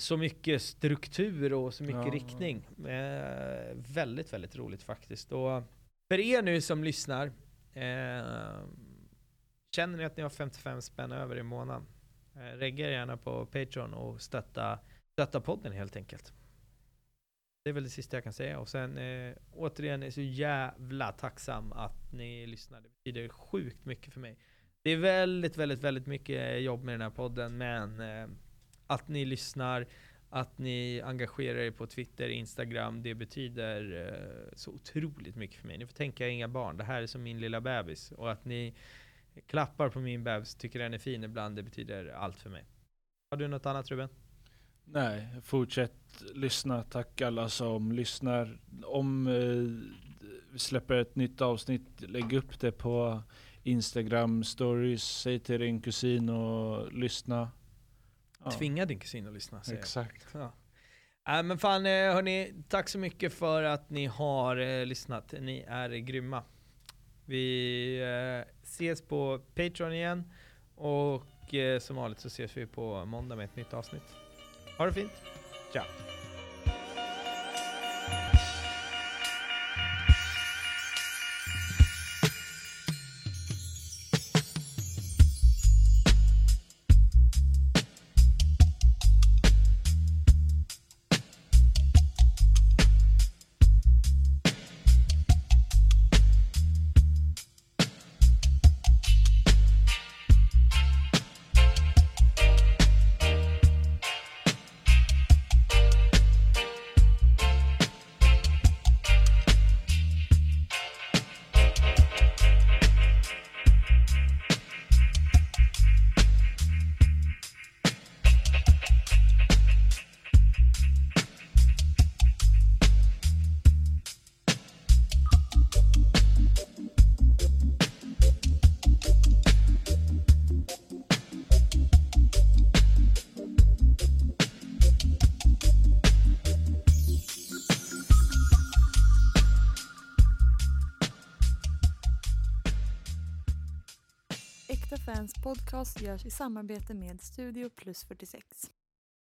så mycket struktur och så mycket Ja. riktning. Eh, väldigt, väldigt roligt faktiskt. Och för er nu som lyssnar, eh, känner ni att ni har 55 spänn över i månaden, eh, regga er gärna på Patreon och stötta, stötta podden helt enkelt. Det är väl det sista jag kan säga. Och sen eh, återigen är så jävla tacksam att ni lyssnar. Det betyder sjukt mycket för mig. Det är väldigt, väldigt, väldigt mycket jobb med den här podden, men eh, att ni lyssnar, att ni engagerar er på Twitter, Instagram, det betyder eh, så otroligt mycket för mig. Ni får tänka inga barn, det här är som min lilla bebis. Och att ni klappar på min bebis, tycker den är fin ibland, det betyder allt för mig. Har du något annat Ruben? Nej, fortsätt lyssna. Tack alla som lyssnar. Om eh, vi släpper ett nytt avsnitt, lägg upp det på Instagram stories. Säg till din kusin och lyssna. Ja, Tvinga din kusin att lyssna. säger. Exakt. Ja. Äh, men fan eh, hörni, tack så mycket för att ni har eh, lyssnat. Ni är grymma. Vi eh, ses på Patreon igen och eh, som vanligt så ses vi på måndag med ett nytt avsnitt. Ha det fint. Ciao. Podcast görs i samarbete med Studio Plus 46.